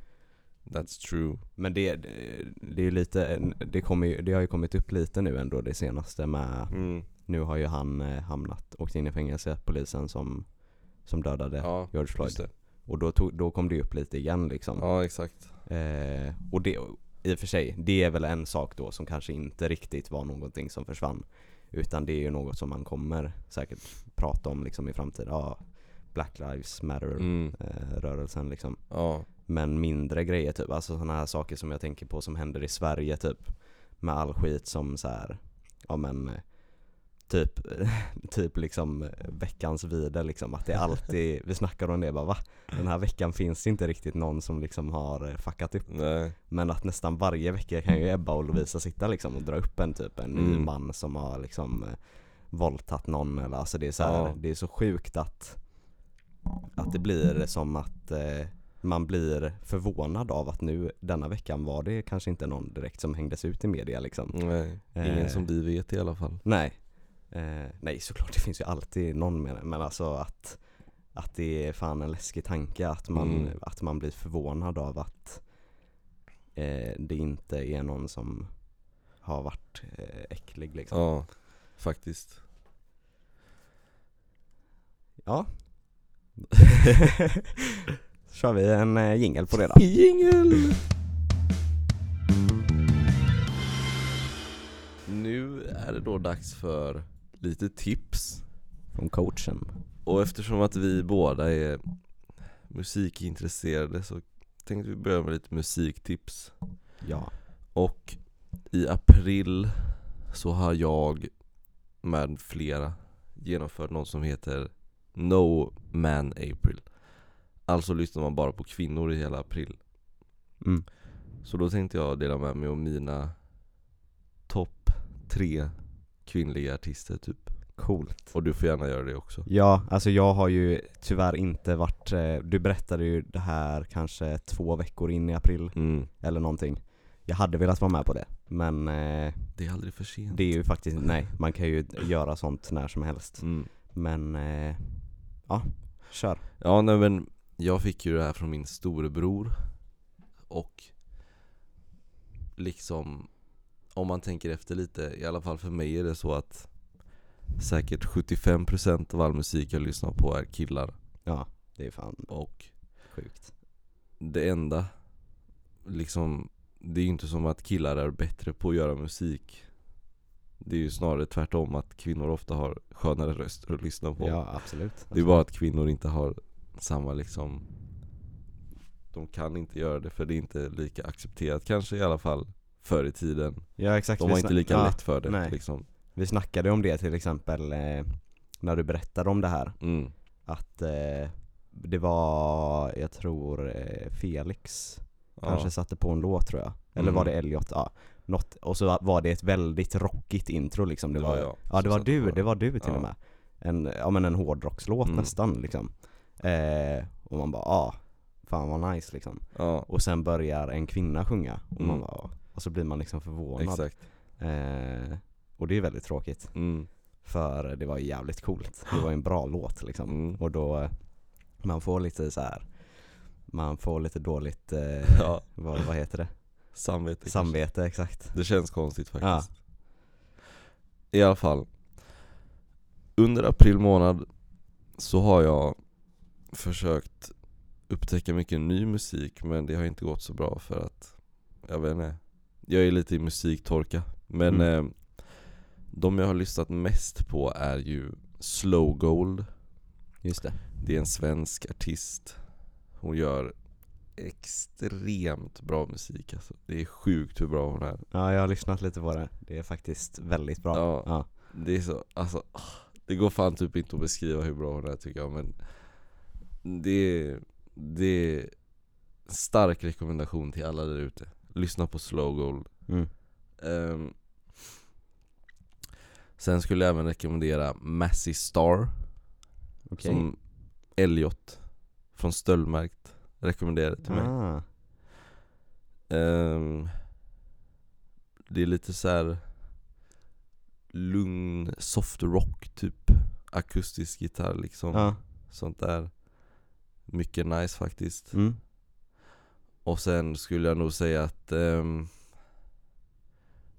That's true Men det, det, det är ju lite, det, kommer ju, det har ju kommit upp lite nu ändå det senaste med mm. Nu har ju han eh, hamnat, åkt in i fängelse, polisen som, som dödade Ja, George Floyd. Och då, tog, då kom det upp lite igen liksom. Ja exakt Eh, och det, i och för sig, det är väl en sak då som kanske inte riktigt var någonting som försvann. Utan det är ju något som man kommer säkert prata om liksom i framtiden. Ja, Black Lives Matter mm. eh, rörelsen liksom. Ja, Men mindre grejer typ, alltså sådana här saker som jag tänker på som händer i Sverige typ. Med all skit som så här, ja men eh, Typ, typ liksom eh, veckans vide liksom, att det är alltid, vi snackar om det bara va? Den här veckan finns det inte riktigt någon som liksom har fuckat upp nej Men att nästan varje vecka kan ju Ebba och Lovisa sitta liksom och dra upp en typ, en ny Mm. man som har liksom våldtagit någon eller alltså det är så här, Ja. det är så sjukt att Att det blir som att eh, man blir förvånad av att nu denna veckan var det kanske inte någon direkt som hängdes ut i media liksom. Nej, ingen Eh. som vi vet i alla fall. Nej. Eh, Nej såklart det finns ju alltid någon med det men alltså att Att det är fan en läskig tanke att man, Mm. att man blir förvånad av att eh, Det inte är någon som har varit eh, äcklig liksom. Ja, faktiskt. Ja Kör vi en eh, jingel på det då? Jingel! Nu är det då dags för lite tips Från coachen Och eftersom att vi båda är musikintresserade så tänkte vi börja med lite musiktips Ja Och i april så har jag med flera genomfört något som heter No Man April. Alltså lyssnar man bara på kvinnor i hela april. Mm. Så då tänkte jag dela med mig om mina topp tre kvinnliga artister typ. Coolt. Och du får gärna göra det också. Ja, alltså jag har ju tyvärr inte varit, eh, du berättade ju det här kanske två veckor in i april mm. eller någonting. Jag hade velat vara med på det, men eh, Det är aldrig för sent. det är ju faktiskt, nej, man kan ju göra sånt när som helst. Mm. Men, eh, ja, kör. Ja nej men jag fick ju det här från min storebror. Och liksom Om man tänker efter lite, i alla fall för mig är det så att Säkert 75% av all musik jag lyssnar på är killar. Ja, det är fan Och sjukt. det enda Liksom Det är ju inte som att killar är bättre på att göra musik Det är ju snarare tvärtom att kvinnor ofta har skönare röster att lyssna på Ja, absolut Det är bara att kvinnor inte har samma liksom De kan inte göra det för det är inte lika accepterat kanske i alla fall Förr i tiden Ja exakt De har inte lika ja, lätt för det nej. liksom Vi snackade om det till exempel eh, När du berättade om det här mm. Att eh, det var, jag tror eh, Felix Kanske ja. satte på en låt tror jag Eller Mm. var det Elliot? Ja, något, och så var det ett väldigt rockigt intro liksom det var, Ja, ja, ja. det var du, det var du till Ja. och med en, Ja men en hårdrockslåt Mm. nästan liksom eh, Och man bara ah, fan vad nice liksom ja, Och sen börjar en kvinna sjunga och man Mm. bara ah. Och så blir man liksom förvånad exakt eh, Och det är väldigt tråkigt mm. För det var jävligt coolt Det var en bra låt liksom Mm. Och då eh, Man får lite så här Man får lite dåligt, eh, vad, vad heter det? Samvete kanske. Samvete, exakt Det känns konstigt faktiskt Ja. I alla fall Under april månad så har jag försökt upptäcka mycket ny musik men det har inte gått så bra för att Jag vet inte Jag är lite i musiktorka Men Mm. eh, de jag har lyssnat mest på är ju Slow Gold. Just det. Det är en svensk artist. Hon gör extremt bra musik alltså. Det är sjukt hur bra hon är. Ja, jag har lyssnat lite på det. Det är faktiskt väldigt bra. Ja. Ja. Det är så, alltså Det går fan typ inte att beskriva hur bra hon är tycker jag men Det är, det är stark rekommendation till alla där ute Lyssna på Slow Gold Mm. Ehm, Sen skulle jag även rekommendera Massey Star Okej. Som Elliot Från Stöldmärkt rekommenderade till mig Ah. Ehm, Det är lite så här lugn, soft rock typ Akustisk gitarr liksom, Ja. sånt där Mycket nice faktiskt Mm. Och sen skulle jag nog säga att ehm,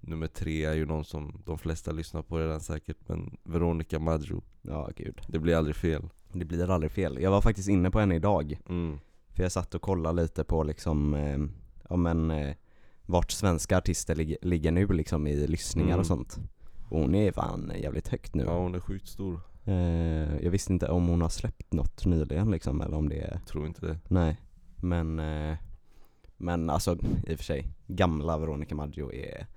Nummer tre är ju någon som de flesta lyssnar på redan säkert Men Veronica Maggio, Ja, gud. det blir aldrig fel Det blir aldrig fel. Jag var faktiskt inne på henne idag. mm. För jag satt och kollade lite på liksom, eh, ja men eh, vart svenska artister lig- ligger nu liksom i lyssningar Mm. och sånt. Och hon är fan jävligt högt nu. Ja hon är sjukt stor, Eh, jag visste inte om hon har släppt något nyligen liksom, eller om det är, tror inte det nej. Men, eh, men alltså i och för sig, gamla Veronica Maggio är,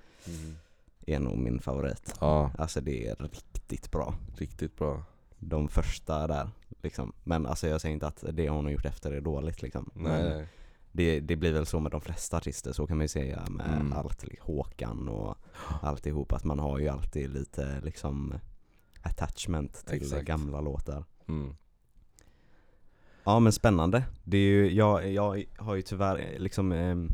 är nog min favorit. Ja, Alltså det är riktigt bra. riktigt bra De första där liksom. Men alltså jag säger inte att det hon har gjort efter är dåligt liksom. Nej, nej. Det, det blir väl så med de flesta artister, så kan man ju säga med Mm. allt, Håkan och alltihop, att man har ju alltid lite liksom attachment till Exakt. gamla låtar. Mm. Ja men spännande. Det är ju, jag, jag har ju tyvärr eh, liksom ehm,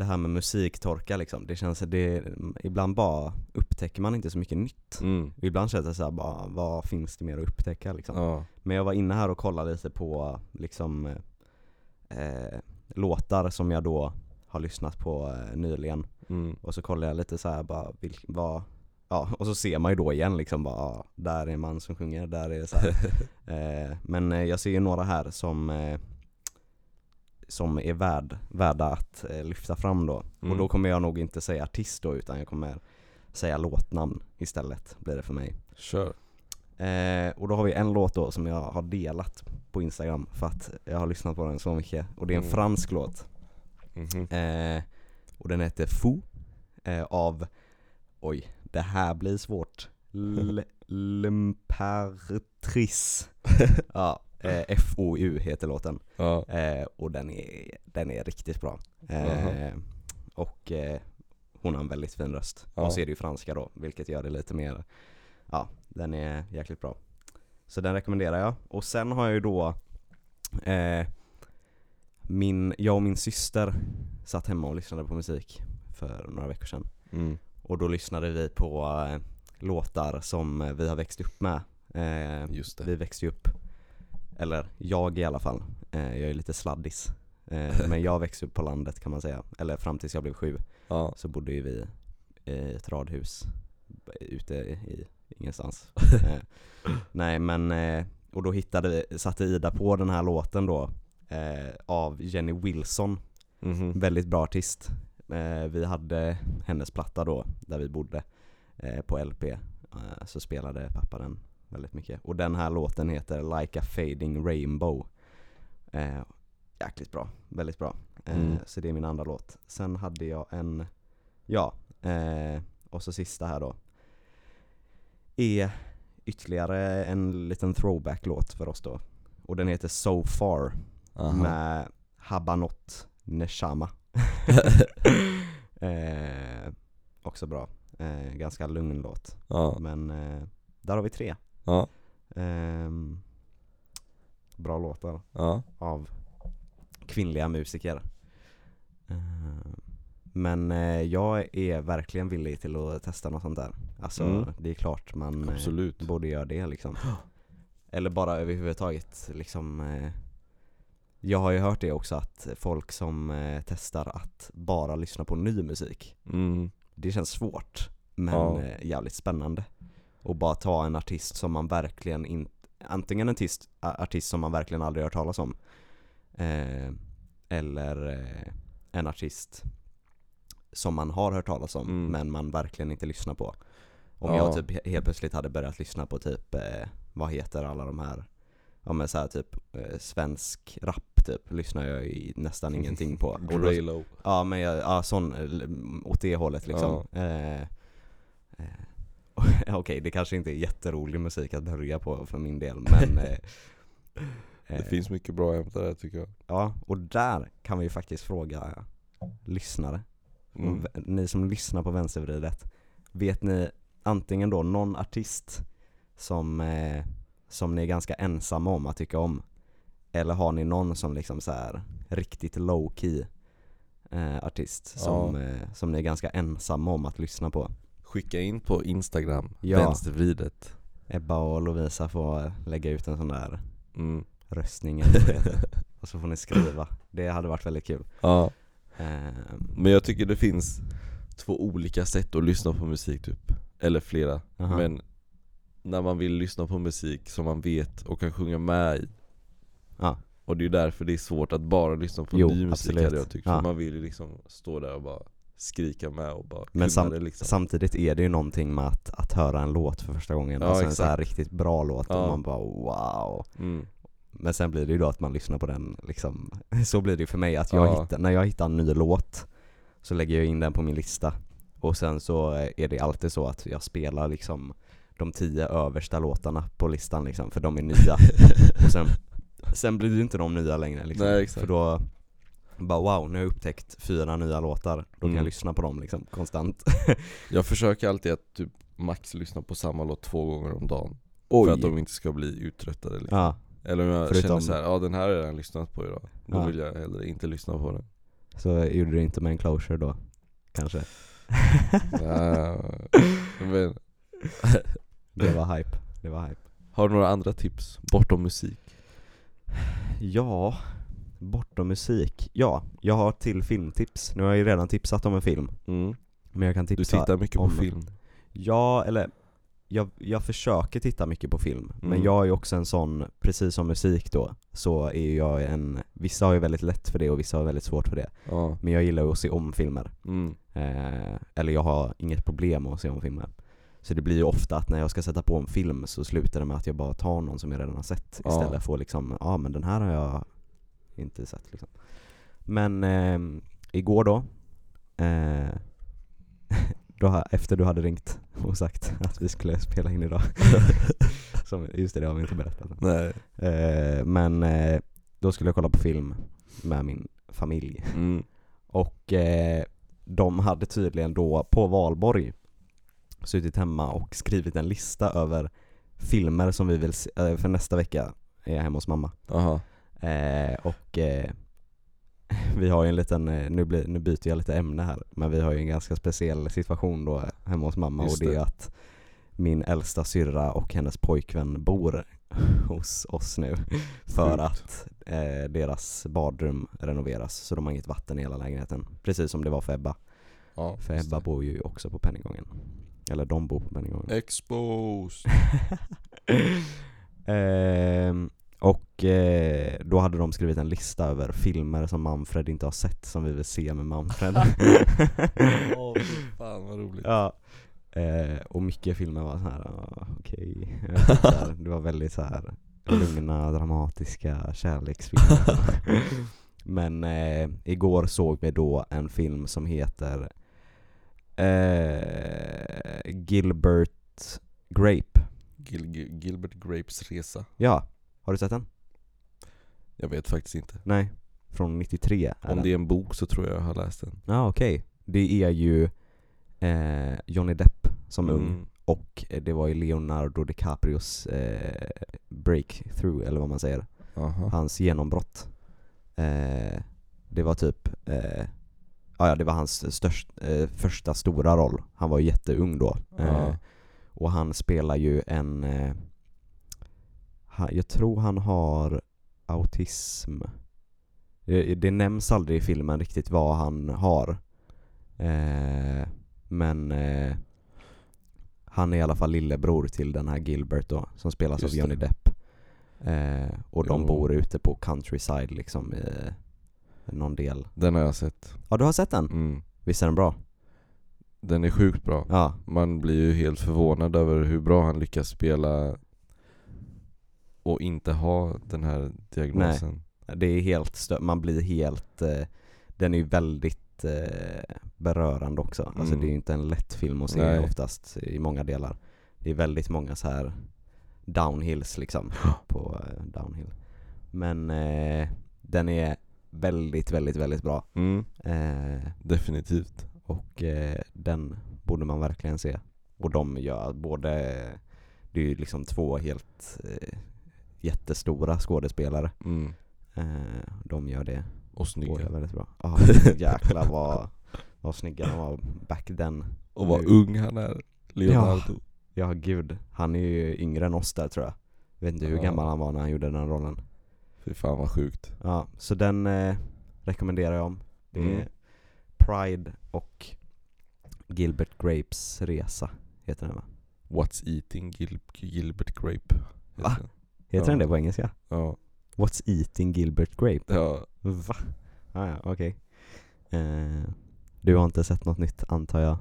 det här med musiktorka liksom, det känns, det, ibland bara upptäcker man inte så mycket nytt. Mm. Ibland känns det så här bara, vad finns det mer att upptäcka liksom? Ja, Men jag var inne här och kollade lite på liksom eh, låtar som jag då har lyssnat på eh, nyligen mm. och så kollade jag lite så här bara, vilk, vad, ja och så ser man ju då igen liksom bara, ja, där är en man som sjunger, där är det så här. eh, Men eh, jag ser ju några här som eh, som är värd, värda att eh, lyfta fram då. Mm. Och då kommer jag nog inte säga artist då utan jag kommer säga låtnamn istället blir det för mig. Kör Eh, och då har vi en låt då som jag har delat på Instagram för att jag har lyssnat på den så mycket. Och det är en Mm. fransk låt. Mhm. Eh, och den heter Fou eh, av, oj, det här blir svårt. L'Imperatrice. ja, eh, F-O-U heter låten. Ja, Eh, och den är, den är riktigt bra. Eh, och eh, hon har en väldigt fin röst. Ja. Och så är det ju franska då, vilket gör det lite mer, ja, den är jäkligt bra. Så den rekommenderar jag. Och sen har jag ju då, eh, min, jag och min syster satt hemma och lyssnade på musik för några veckor sedan. mm. Och då lyssnade vi på eh, låtar som vi har växt upp med. Just det vi växte ju upp, eller jag i alla fall, eh, jag är lite sladdis. Eh, men jag växte upp på landet kan man säga, eller fram tills jag blev sju Ja, så bodde ju vi i ett radhus ute i ingenstans. eh, nej men, eh, och då hittade vi, satte Ida på den här låten då eh, av Jenny Wilson, mhm. väldigt bra artist. Eh, vi hade hennes platta då, där vi bodde, eh, på LP. Eh, så spelade pappa den väldigt mycket. Och den här låten heter Like a fading rainbow. Eh, jäkligt bra, väldigt bra. Eh, Mm. Så det är min andra låt. Sen hade jag en, ja, eh, och så sista här då. Är ytterligare en liten throwback-låt för oss då. Och den heter So Far Aha. med Habanot Neshama. eh, också bra. Eh, ganska lugn låt. Ja, Men eh, där har vi tre. Ja, Ehm, bra låtar ja, av kvinnliga musiker. Eh, men eh, jag är verkligen villig till att testa något sånt där. Alltså Mm. det är klart man eh, absolut borde göra det liksom. Eller bara överhuvudtaget liksom eh, Jag har ju hört det också att folk som eh, testar att bara lyssna på ny musik mm. Det känns svårt men Ja. eh, jävligt spännande Och bara ta en artist som man verkligen inte Antingen en artist, artist som man verkligen aldrig hört talas om eh, Eller eh, en artist som man har hört talas om Mm. men man verkligen inte lyssnar på Om Ja. jag typ he- helt plötsligt hade börjat lyssna på typ, eh, vad heter alla de här, ja men såhär typ eh, svensk rap typ, lyssnar jag i nästan ingenting på. Och då, ja men jag, ja sån, eh, åt det hållet liksom. Eh, eh, Okej, det kanske inte är jätterolig musik att börja på för min del men eh, Det eh, finns mycket bra att hämta där tycker jag. Ja, och där kan vi ju faktiskt fråga lyssnare. Mm. Ni som lyssnar på vänstervridet, vet ni antingen då någon artist som, eh, som ni är ganska ensamma om att tycka om? Eller har ni någon som liksom så här riktigt low key eh, artist som, eh, som ni är ganska ensamma om att lyssna på? Skicka in på Instagram, Ja. vänstervridet. Ebba och Lovisa får lägga ut en sån där Mm. röstning och så får ni skriva. Det hade varit väldigt kul. Ja, Eh, men jag tycker det finns två olika sätt att lyssna på musik typ. Eller flera. aha. Men när man vill lyssna på musik som man vet och kan sjunga med i. Ja. Och det är därför det är svårt att bara lyssna på Jo, ny musik absolut. hade jag tyckt. Ja. För man vill ju liksom stå där och bara skrika med och bara Men sam- det liksom. Samtidigt är det ju någonting med att, att höra en låt för första gången, Ja, alltså en så här riktigt bra låt Ja. och man bara wow Mm. Men sen blir det ju då att man lyssnar på den liksom, så blir det ju för mig att jag Ja. hittar, när jag hittar en ny låt Så lägger jag in den på min lista Och sen så är det alltid så att jag spelar liksom de tio översta låtarna på listan liksom, för de är nya Och sen, sen blir det ju inte de nya längre liksom, Nej, exakt. för då bara wow, nu har jag upptäckt fyra nya låtar, då kan jag Mm. lyssna på dem liksom konstant Jag försöker alltid att typ max lyssna på samma låt två gånger om dagen. Oj. För att de inte ska bli uttröttade liksom. Ja, Eller om jag Förutom- känner så här, ja den här har jag redan lyssnat på idag. Då Ja. vill jag hellre inte lyssna på den. så gjorde du inte med en closure då, kanske? Ja, men, Det var hype, det var hype har du några andra tips bortom musik? Ja, bortom musik. Ja, jag har till filmtips. Nu har jag ju redan tipsat om en film, Mm. men jag kan Du tipsa tittar mycket på om- film. Ja, eller jag, jag försöker titta mycket på film, men Mm. jag är ju också en sån, precis som musik då, så är jag en, vissa har ju väldigt lätt för det och vissa har väldigt svårt för det. Ja. Men jag gillar ju att se om filmer. Mm. Eh, eller jag har inget problem med att se om filmer. Så det blir ju ofta att när jag ska sätta på en film så slutar det med att jag bara tar någon som jag redan har sett Ja. istället för att liksom, ja men den här har jag inte sett liksom. Men eh, igår då, eh, då, efter du hade ringt och sagt att vi skulle spela in idag. som, just det, det har vi inte berättat. Nej. Eh, men eh, då skulle jag kolla på film med min familj. Mm. Och eh, de hade tydligen då på valborg suttit hemma och skrivit en lista över filmer som vi vill se, eh, för nästa vecka är jag hemma hos mamma. Aha. Eh, och eh, vi har ju en liten, eh, nu, blir, nu byter jag lite ämne här, men vi har ju en ganska speciell situation då hemma hos mamma Just och det är att min äldsta syrra och hennes pojkvän bor hos oss nu för Sjukt. att eh, deras badrum renoveras så de har inget vatten i hela lägenheten. Precis som det var för Ebba. Ja, För Ebba det. bor ju också på Penninggången. Eller de bor på Penninggången. Exposed. Ehm, och eh, då hade de skrivit en lista över filmer som Manfred inte har sett som vi vill se med Manfred. Åh fy fan vad roligt. ja. Eh, och mycket filmer var så här, ah, okej. Här, Det var väldigt så här lugna, dramatiska kärleksfilmer. Men eh, igår såg vi då en film som heter eh, Gilbert Grape. Gil- Gilbert Grapes resa. Ja, har du sett den? Jag vet faktiskt inte. Nej, från 93 är Om det är en bok så tror jag jag har läst den. Ja okej, det är ju eh, Johnny Depp som ung Mm. och eh, det var ju Leonardo DiCaprios eh, breakthrough eller vad man säger, Aha. hans genombrott. Eh, det var typ, eh, ja, det var hans störst, eh, första stora roll. Han var ju jätteung då. Eh, Ja. och han spelar ju en, eh, jag tror han har autism. Det, det nämns aldrig i filmen riktigt vad han har. Eh, men eh, han är i alla fall lillebror till den här Gilbert då, som spelas Just av Johnny det. Depp. Eh, och de Jo. bor ute på countryside liksom i någon del. Den har jag sett. Ja du har sett den? Mm. Visst är den bra? Den är sjukt bra. Ja, Man blir ju helt förvånad över hur bra han lyckas spela och inte ha den här diagnosen. det är helt stö- man blir helt, eh, den är ju väldigt eh, berörande också. Alltså Mm. det är ju inte en lätt film att se Nej. oftast i många delar. Det är väldigt många så här downhills liksom, på eh, downhill. Men eh, den är väldigt, väldigt, väldigt bra. Mm, Eh, definitivt. och eh, den borde man verkligen se. Och de gör både, det är ju liksom två helt jättestora skådespelare. Mm. Eh, de gör det Och snygga. båda väldigt bra. Ja, jäklar vad, vad snygga de var back then. Och vad ung han är, Leonardo. Ja gud, han är ju yngre än oss där tror jag. Vet inte hur Ja. gammal han var när han gjorde den rollen. Fy fan vad sjukt. Ja, så den eh, rekommenderar jag om. Det är Mm. Pride och Gilbert Grapes resa, heter den va? What's eating Gil- Gilbert Grape? Va? Heter Ja. den det på engelska? Ja. What's eating Gilbert Grape? ja. Va? Ah, ja, okej. Eh, du har inte sett något nytt antar jag?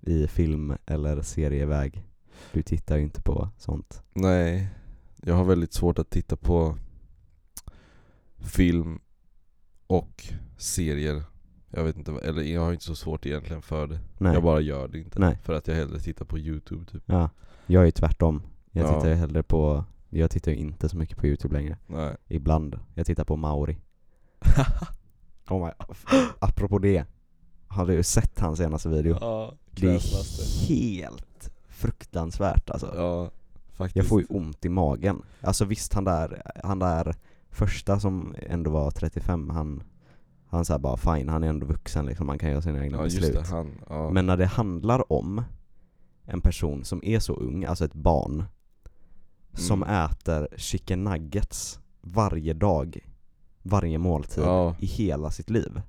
I film eller serieväg? Du tittar ju inte på sånt. Nej, jag har väldigt svårt att titta på film och serier. Jag vet inte, eller jag har inte så svårt egentligen för det. Nej. Jag bara gör det inte. Nej. För att jag hellre tittar på youtube typ. Ja, jag är ju tvärtom. Jag Ja. tittar ju hellre på, jag tittar ju inte så mycket på youtube längre. Nej. Ibland. Jag tittar på Mauri. oh my, apropå det. Har du sett hans senaste video? Ja, det är helt fruktansvärt alltså. Ja, faktiskt. Jag får ju ont i magen. Alltså visst han där, han där första som ändå var 35, han han sa bara fine, han är ändå vuxen liksom, han kan göra sina egna Ja beslut. det, han. Ja. Men när det handlar om en person som är så ung, alltså ett barn, som Mm. äter chicken nuggets varje dag, varje måltid Ja. i hela sitt liv.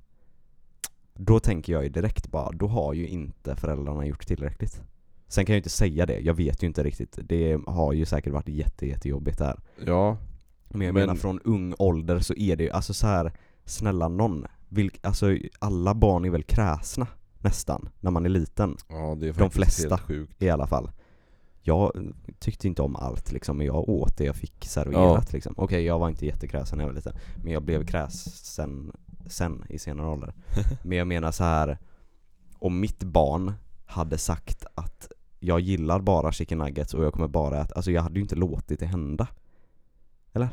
Då tänker jag ju direkt bara, då har ju inte föräldrarna gjort tillräckligt. Sen kan jag ju inte säga det, jag vet ju inte riktigt. Det har ju säkert varit jätte, jättejobbigt där. ja, Men jag Men- menar från ung ålder så är det ju, alltså så här, snälla någon. Vilk, alltså alla barn är väl kräsna nästan, när man är liten. ja det är De flesta. helt sjukt. I alla fall. Jag tyckte inte om allt liksom, men jag åt det jag fick serverat liksom. Okej, jag var inte jättekräsen när jag var liten, men jag blev kräsen sen i senare ålder. Men jag menar så här om mitt barn hade sagt att jag gillar bara chicken nuggets och jag kommer bara äta, alltså jag hade ju inte låtit det hända.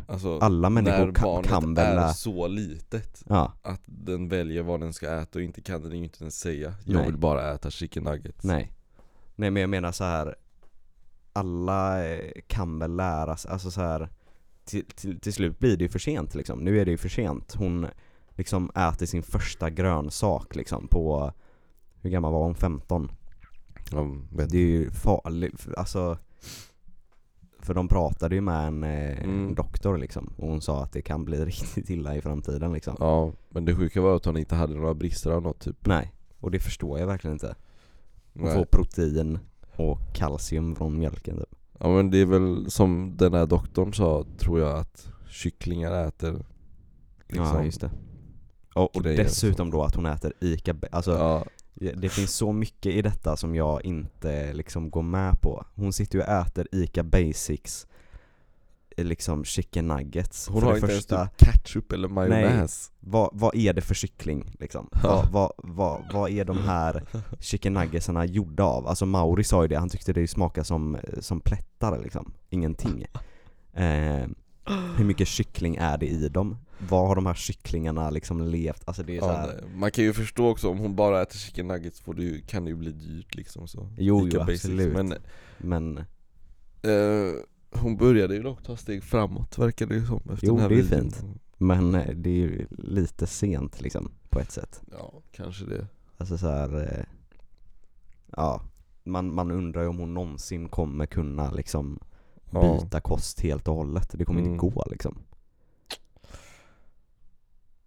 Alltså, Alla människor när kan, barnet kan väl... är så litet Ja, att den väljer vad den ska äta och inte kan den ju inte ens säga Jag Nej. vill bara äta chicken nuggets nej. Nej men jag menar så här. Alla eh, kan väl lära sig, alltså så här. Till, till, till slut blir det ju för sent liksom. Nu är det ju för sent. Hon liksom äter sin första grönsak liksom på, hur gammal var hon? 15? Ja, vet Det är ju farligt, alltså För de pratade ju med en eh, Mm. doktor liksom och hon sa att det kan bli riktigt illa i framtiden liksom Ja, men det sjuka var att hon inte hade några brister av något typ Nej, och det förstår jag verkligen inte. Hon Nej. får protein och kalcium från mjölken typ. Ja men det är väl som den här doktorn sa, tror jag att kycklingar äter liksom, Ja just det. Och, och dessutom då att hon äter ICA, alltså Ja, det finns så mycket i detta som jag inte liksom går med på. Hon sitter ju och äter ICA Basics liksom chicken nuggets. hon För har det inte första, ens typ ketchup eller majonnäs vad, vad är det för kyckling liksom? Vad, vad, vad, vad är de här chicken nuggetsarna gjorda av? Alltså Mauri sa ju det, han tyckte det smakade som, som plättar liksom, ingenting. Eh, hur mycket kyckling är det i dem? Vad har de här kycklingarna liksom levt? Alltså det är så ja, här, nej. Man kan ju förstå också, om hon bara äter chicken nuggets får det kan det ju bli dyrt liksom så Jo, jo, Basics. absolut. Men men eh, hon började ju dock ta steg framåt verkar det ju som efter Jo, den här det är videon. fint. Men eh, det är ju lite sent liksom, på ett sätt. Ja, kanske det Alltså så här, eh, ja, man, man undrar ju om hon någonsin kommer kunna liksom Ja. byta kost helt och hållet. Det kommer Mm. inte gå liksom.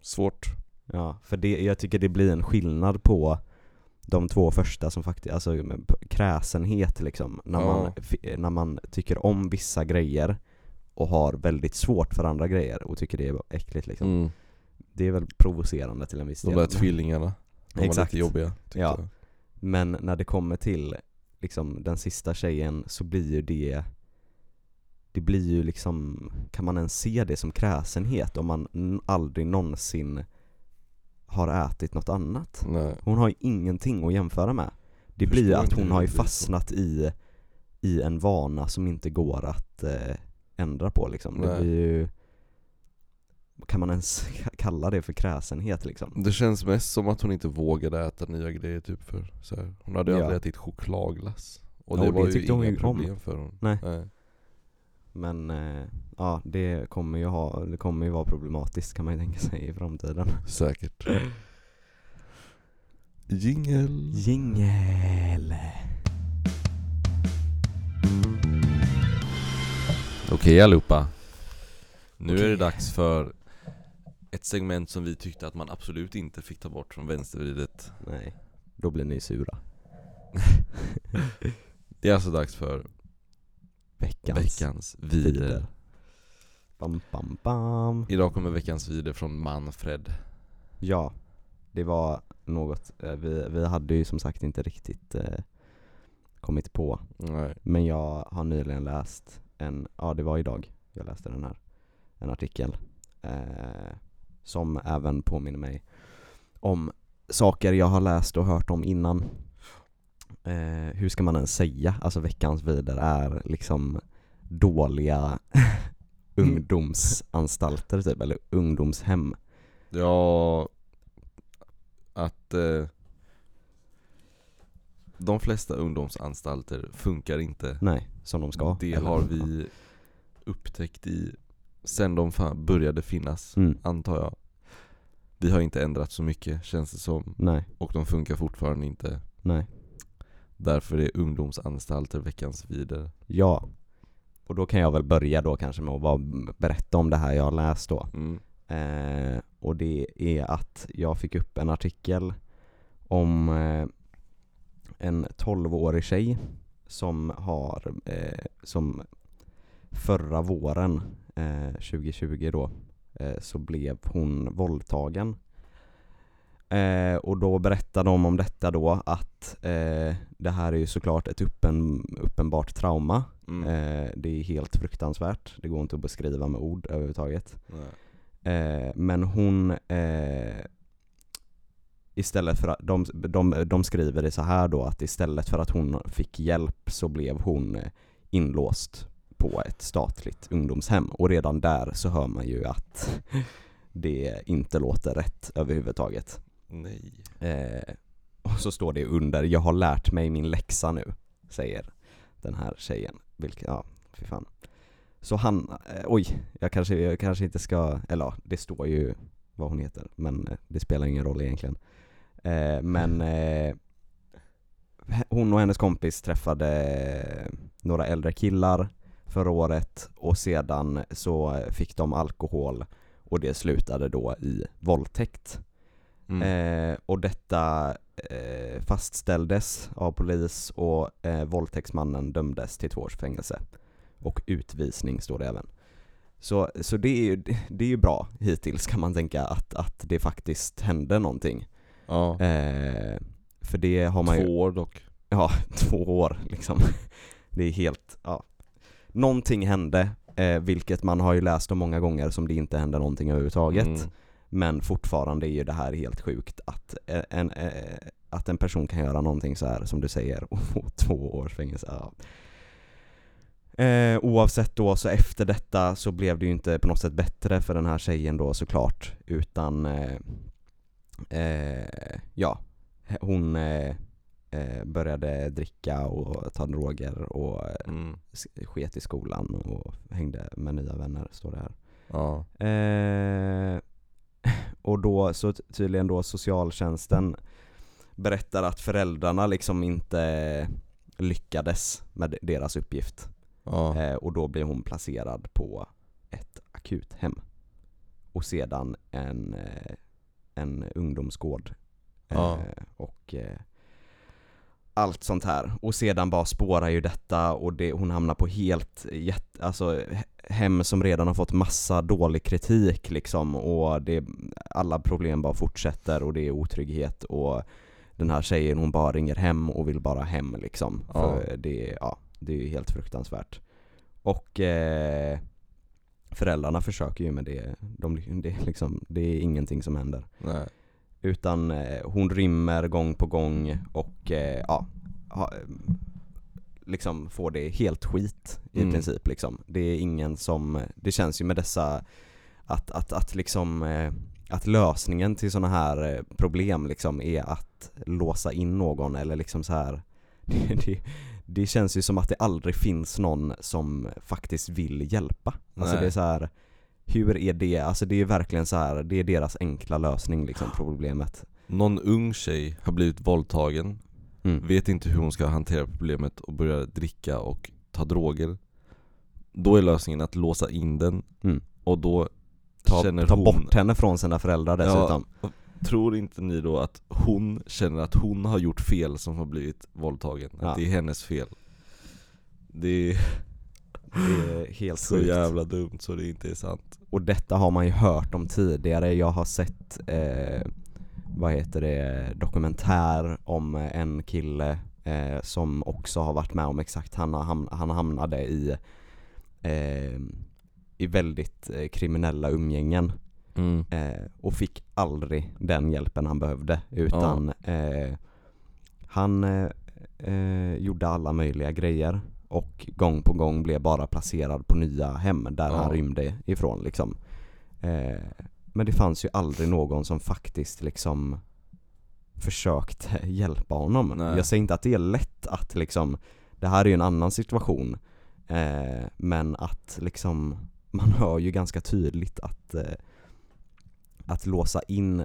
Svårt Ja, för det, jag tycker det blir en skillnad på de två första som faktiskt, alltså kräsenhet liksom, när, Ja. man, när man tycker om vissa grejer och har väldigt svårt för andra grejer och tycker det är äckligt liksom. mm. Det är väl provocerande till en viss De del. där tvillingarna De var Exakt. lite jobbiga Ja. jag Men när det kommer till liksom den sista tjejen så blir ju det Det blir ju liksom, kan man ens se det som kräsenhet om man aldrig någonsin har ätit något annat? Nej. Hon har ju ingenting att jämföra med Det Förstår blir ju att hon har det ju fastnat i, i en vana som inte går att eh, ändra på liksom Det Nej. blir ju Kan man ens kalla det för kräsenhet liksom? Det känns mest som att hon inte vågade äta nya grejer typ för så här. Hon hade ju Ja. aldrig ätit chokladglass Och Ja, det och det var ju tyckte hon inga ju om. problem för hon Nej. Nej. Men eh, ja, det kommer ju ha, det kommer ju vara problematiskt kan man ju tänka sig i framtiden. Säkert. Jingel. Jingel! Okej allihopa. Nu är det dags för ett segment som vi tyckte att man absolut inte fick ta bort från vänstervridet. Nej, då blir ni sura. Det är alltså dags för Veckans, veckans vider. Bam, bam, bam. Idag kommer veckans vider från Manfred. Ja, det var något, eh, vi, vi hade ju som sagt inte riktigt eh, kommit på. Nej. Men jag har nyligen läst en, ja det var idag jag läste den här, en artikel eh, Som även påminner mig om saker jag har läst och hört om innan eh, Hur ska man ens säga? Alltså veckans vider är liksom dåliga ungdomsanstalter typ, eller ungdomshem. Ja Att eh, De flesta ungdomsanstalter funkar inte. Nej, som de ska Det eller? har vi upptäckt i Sen de började finnas, mm, antar jag. Vi har inte ändrat så mycket känns det som. Nej, Och de funkar fortfarande inte. Nej Därför är ungdomsanstalter veckans vider. Ja. Och då kan jag väl börja då kanske med att bara berätta om det här jag har läst då. Mm. eh, Och det är att jag fick upp en artikel om eh, en 12-årig tjej som har, eh, som förra våren eh, 2020 då eh, så blev hon våldtagen Eh, och då berättar de om detta då att eh, det här är ju såklart ett uppen, uppenbart trauma. Mm. Eh, det är helt fruktansvärt. Det går inte att beskriva med ord överhuvudtaget. Eh, men hon eh, Istället för att, de, de, de skriver det så här då att istället för att hon fick hjälp så blev hon eh, inlåst på ett statligt ungdomshem och redan där så hör man ju att det inte låter rätt överhuvudtaget. Nej Eh, och så står det under, jag har lärt mig min läxa nu, säger den här tjejen. Vilket, ja, fy fan. Så han, eh, oj, jag kanske, jag kanske inte ska, eller ja, det står ju vad hon heter, men eh, det spelar ingen roll egentligen. Eh, men eh, hon och hennes kompis träffade några äldre killar förra året och sedan så fick de alkohol och det slutade då i våldtäkt mm. Eh, och detta eh, fastställdes av polis och eh, våldtäktsmannen dömdes till två års fängelse. Och utvisning står det även. Så, så det, är ju, det är ju bra hittills kan man tänka att, att det faktiskt hände någonting. Ja, Eh, för det har man ju, två år dock ja, två år liksom. Det är helt, ja. Någonting hände, eh, vilket man har ju läst om många gånger som det inte hände någonting överhuvudtaget. Mm. Men fortfarande är ju det här helt sjukt att en, eh, att en person kan göra någonting så här som du säger och få två års fängelse. Ja. Eh, oavsett då så efter detta så blev det ju inte på något sätt bättre för den här tjejen då såklart utan eh, eh, ja, hon eh, eh, började dricka och ta droger och Mm. sket i skolan och hängde med nya vänner står det här. Ja, och då så tydligen då socialtjänsten berättar att föräldrarna liksom inte lyckades med de- deras uppgift. ja, Eh, och då blir hon placerad på ett akuthem. Och sedan en, eh, en ungdomsgård. Ja. Eh, och eh, allt sånt här. Och sedan bara spårar ju detta och det, hon hamnar på helt, jätte, alltså he- hem som redan har fått massa dålig kritik liksom och det, alla problem bara fortsätter och det är otrygghet och den här tjejen hon bara ringer hem och vill bara hem liksom. Ja. För det, ja, det är ju helt fruktansvärt. Och eh, föräldrarna försöker ju med det. De, det, är liksom, det är ingenting som händer. Nej. Utan eh, hon rymmer gång på gång och eh, ja, ha, liksom får det helt skit i Mm. princip liksom. Det är ingen som, det känns ju med dessa, att, att, att liksom eh, att lösningen till sådana här problem liksom är att låsa in någon eller liksom så här det, det, det känns ju som att det aldrig finns någon som faktiskt vill hjälpa. Alltså Nej. det är så här hur är det, alltså det är verkligen så här, det är deras enkla lösning liksom problemet. Någon ung tjej har blivit våldtagen, Mm. vet inte hur hon ska hantera problemet och börjar dricka och ta droger. Då är lösningen att låsa in den Mm. och då Ta, känner ta hon bort henne från sina föräldrar dessutom. Ja, tror inte ni då att hon känner att hon har gjort fel som har blivit våldtagen? Att Ja. det är hennes fel? Det är Det är helt så sjukt. jävla dumt så det inte är sant. Och detta har man ju hört om tidigare. Jag har sett, eh, vad heter det, dokumentär om en kille eh, som också har varit med om exakt, han, ham- han hamnade i, eh, i väldigt eh, kriminella umgängen eh, och fick aldrig den hjälpen han behövde utan eh, han eh, eh, gjorde alla möjliga grejer och gång på gång blev bara placerad på nya hem där Ja. han rymde ifrån liksom. Eh, men det fanns ju aldrig någon som faktiskt liksom försökte hjälpa honom. Nej. Jag säger inte att det är lätt att liksom, det här är ju en annan situation, eh, men att liksom, man hör ju ganska tydligt att eh, att låsa in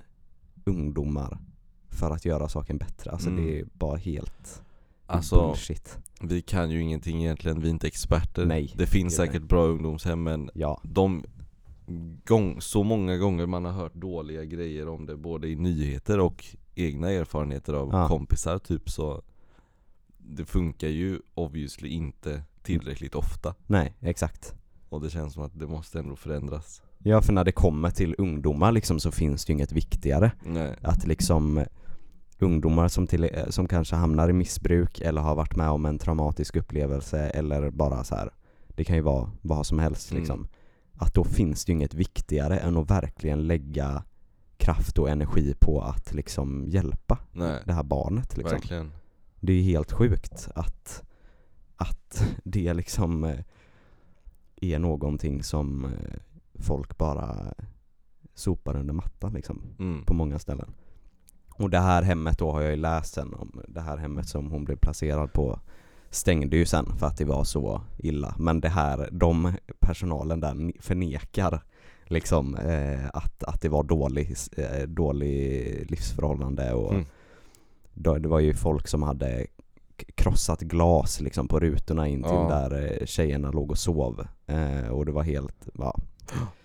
ungdomar för att göra saken bättre, alltså Mm. det är bara helt Alltså, bullshit. vi kan ju ingenting egentligen, vi är inte experter. Nej, det finns det säkert bra ungdomshem men Ja, de gång, så många gånger man har hört dåliga grejer om det både i nyheter och egna erfarenheter av Ja. kompisar typ så Det funkar ju obviously inte tillräckligt ofta nej exakt. och det känns som att det måste ändå förändras Ja för när det kommer till ungdomar liksom så finns det ju inget viktigare. Nej, Att liksom ungdomar som, till, eh, som kanske hamnar i missbruk eller har varit med om en traumatisk upplevelse eller bara så här. det kan ju vara vad som helst Mm. liksom. Att då finns det ju inget viktigare än att verkligen lägga kraft och energi på att liksom hjälpa nej, det här barnet liksom. verkligen Det är ju helt sjukt att, att det liksom eh, är någonting som eh, folk bara sopar under mattan liksom mm. på många ställen. Och det här hemmet då har jag ju läst sen om, det här hemmet som hon blev placerad på stängde ju sen för att det var så illa. Men det här, de personalen där förnekar liksom eh, att, att det var dålig, eh, dålig livsförhållande och Mm. då, det var ju folk som hade krossat glas liksom på rutorna in till Ja. där eh, tjejerna låg och sov. Eh, och det var helt, ja,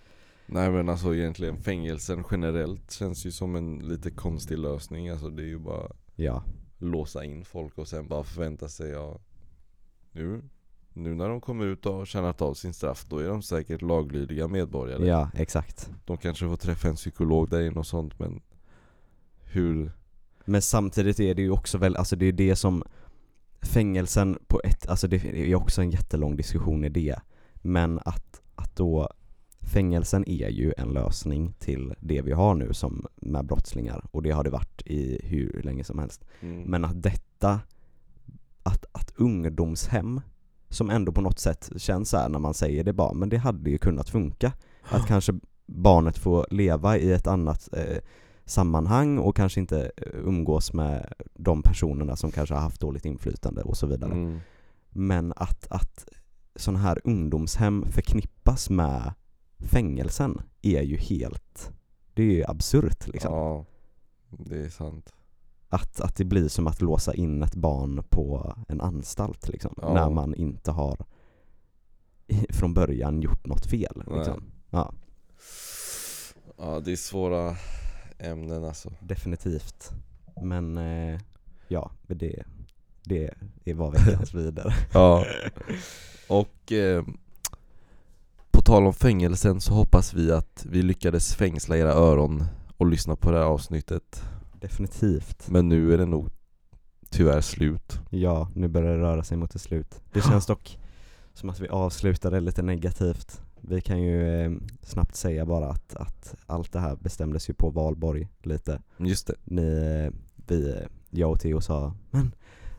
Nej men alltså egentligen fängelsen generellt känns ju som en lite konstig lösning Alltså det är ju bara ja, låsa in folk och sen bara förvänta sig ja, nu, nu när de kommer ut och har tjänat av sin straff då är de säkert laglydiga medborgare ja exakt. De kanske får träffa en psykolog där inne och sånt men hur, Men samtidigt är det ju också väl, alltså det är det som fängelsen på ett, alltså det är också en jättelång diskussion i det. Men att, att då fängelsen är ju en lösning till det vi har nu som med brottslingar och det har det varit i hur länge som helst. mm, Men att detta, att, att ungdomshem som ändå på något sätt känns så här när man säger det bara, men det hade ju kunnat funka. Att kanske barnet får leva i ett annat eh, sammanhang och kanske inte eh, umgås med de personerna som kanske har haft dåligt inflytande och så vidare. mm, Men att, att sådana här ungdomshem förknippas med fängelsen är ju helt, det är ju absurt liksom. ja det är sant Att, att det blir som att låsa in ett barn på en anstalt liksom, Ja. när man inte har från början gjort något fel. Liksom. Ja, Ja det är svåra ämnen alltså definitivt. Men eh, ja, det, det är vad veckans vidare. Ja Och eh, tal om fängelsen så hoppas vi att vi lyckades fängsla era öron och lyssna på det här avsnittet Definitivt. Men nu är det nog tyvärr slut. Ja, nu börjar det röra sig mot ett slut. Det känns dock som att vi avslutade lite negativt. Vi kan ju eh, snabbt säga bara att, att allt det här bestämdes ju på valborg lite. Just det. Ni, eh, vi, eh, jag och Theo sa men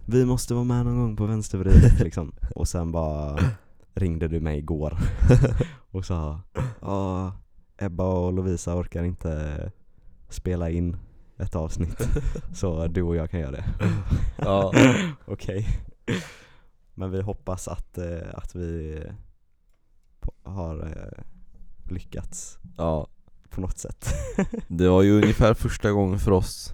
vi måste vara med någon gång på vänstervridet liksom. Och sen bara ringde du mig igår och sa ja, Ebba och Lovisa orkar inte spela in ett avsnitt så du och jag kan göra det. Ja. Okej. Men vi hoppas att, eh, att vi har eh, lyckats ja. på något sätt. Det var ju ungefär första gången för oss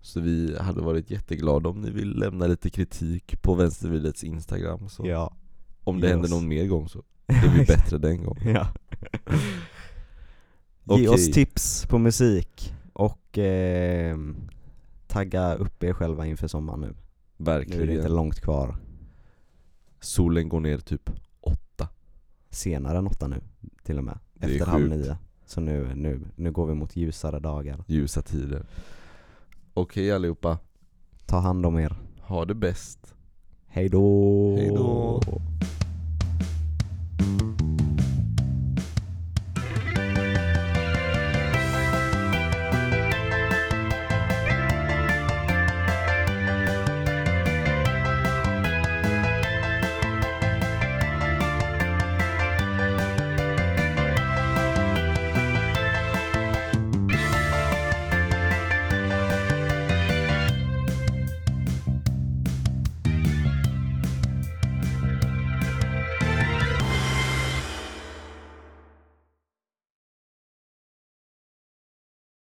Så vi hade varit jätteglada om ni vill lämna lite kritik på Vänstervridets instagram så ja. Om det ge händer oss. någon mer gång så det blir bättre den gången ja. Ge Okej. oss tips på musik och eh, tagga upp er själva inför sommaren nu. Nu är det inte Verkligen långt kvar. Solen går ner typ åtta Senare än åtta nu till och med. Det är Efter halv sjukt. nio. Så nu, nu, nu går vi mot ljusare dagar. ljusa tider Okej allihopa, Ta hand om er. ha det bäst Hej då! Hej då!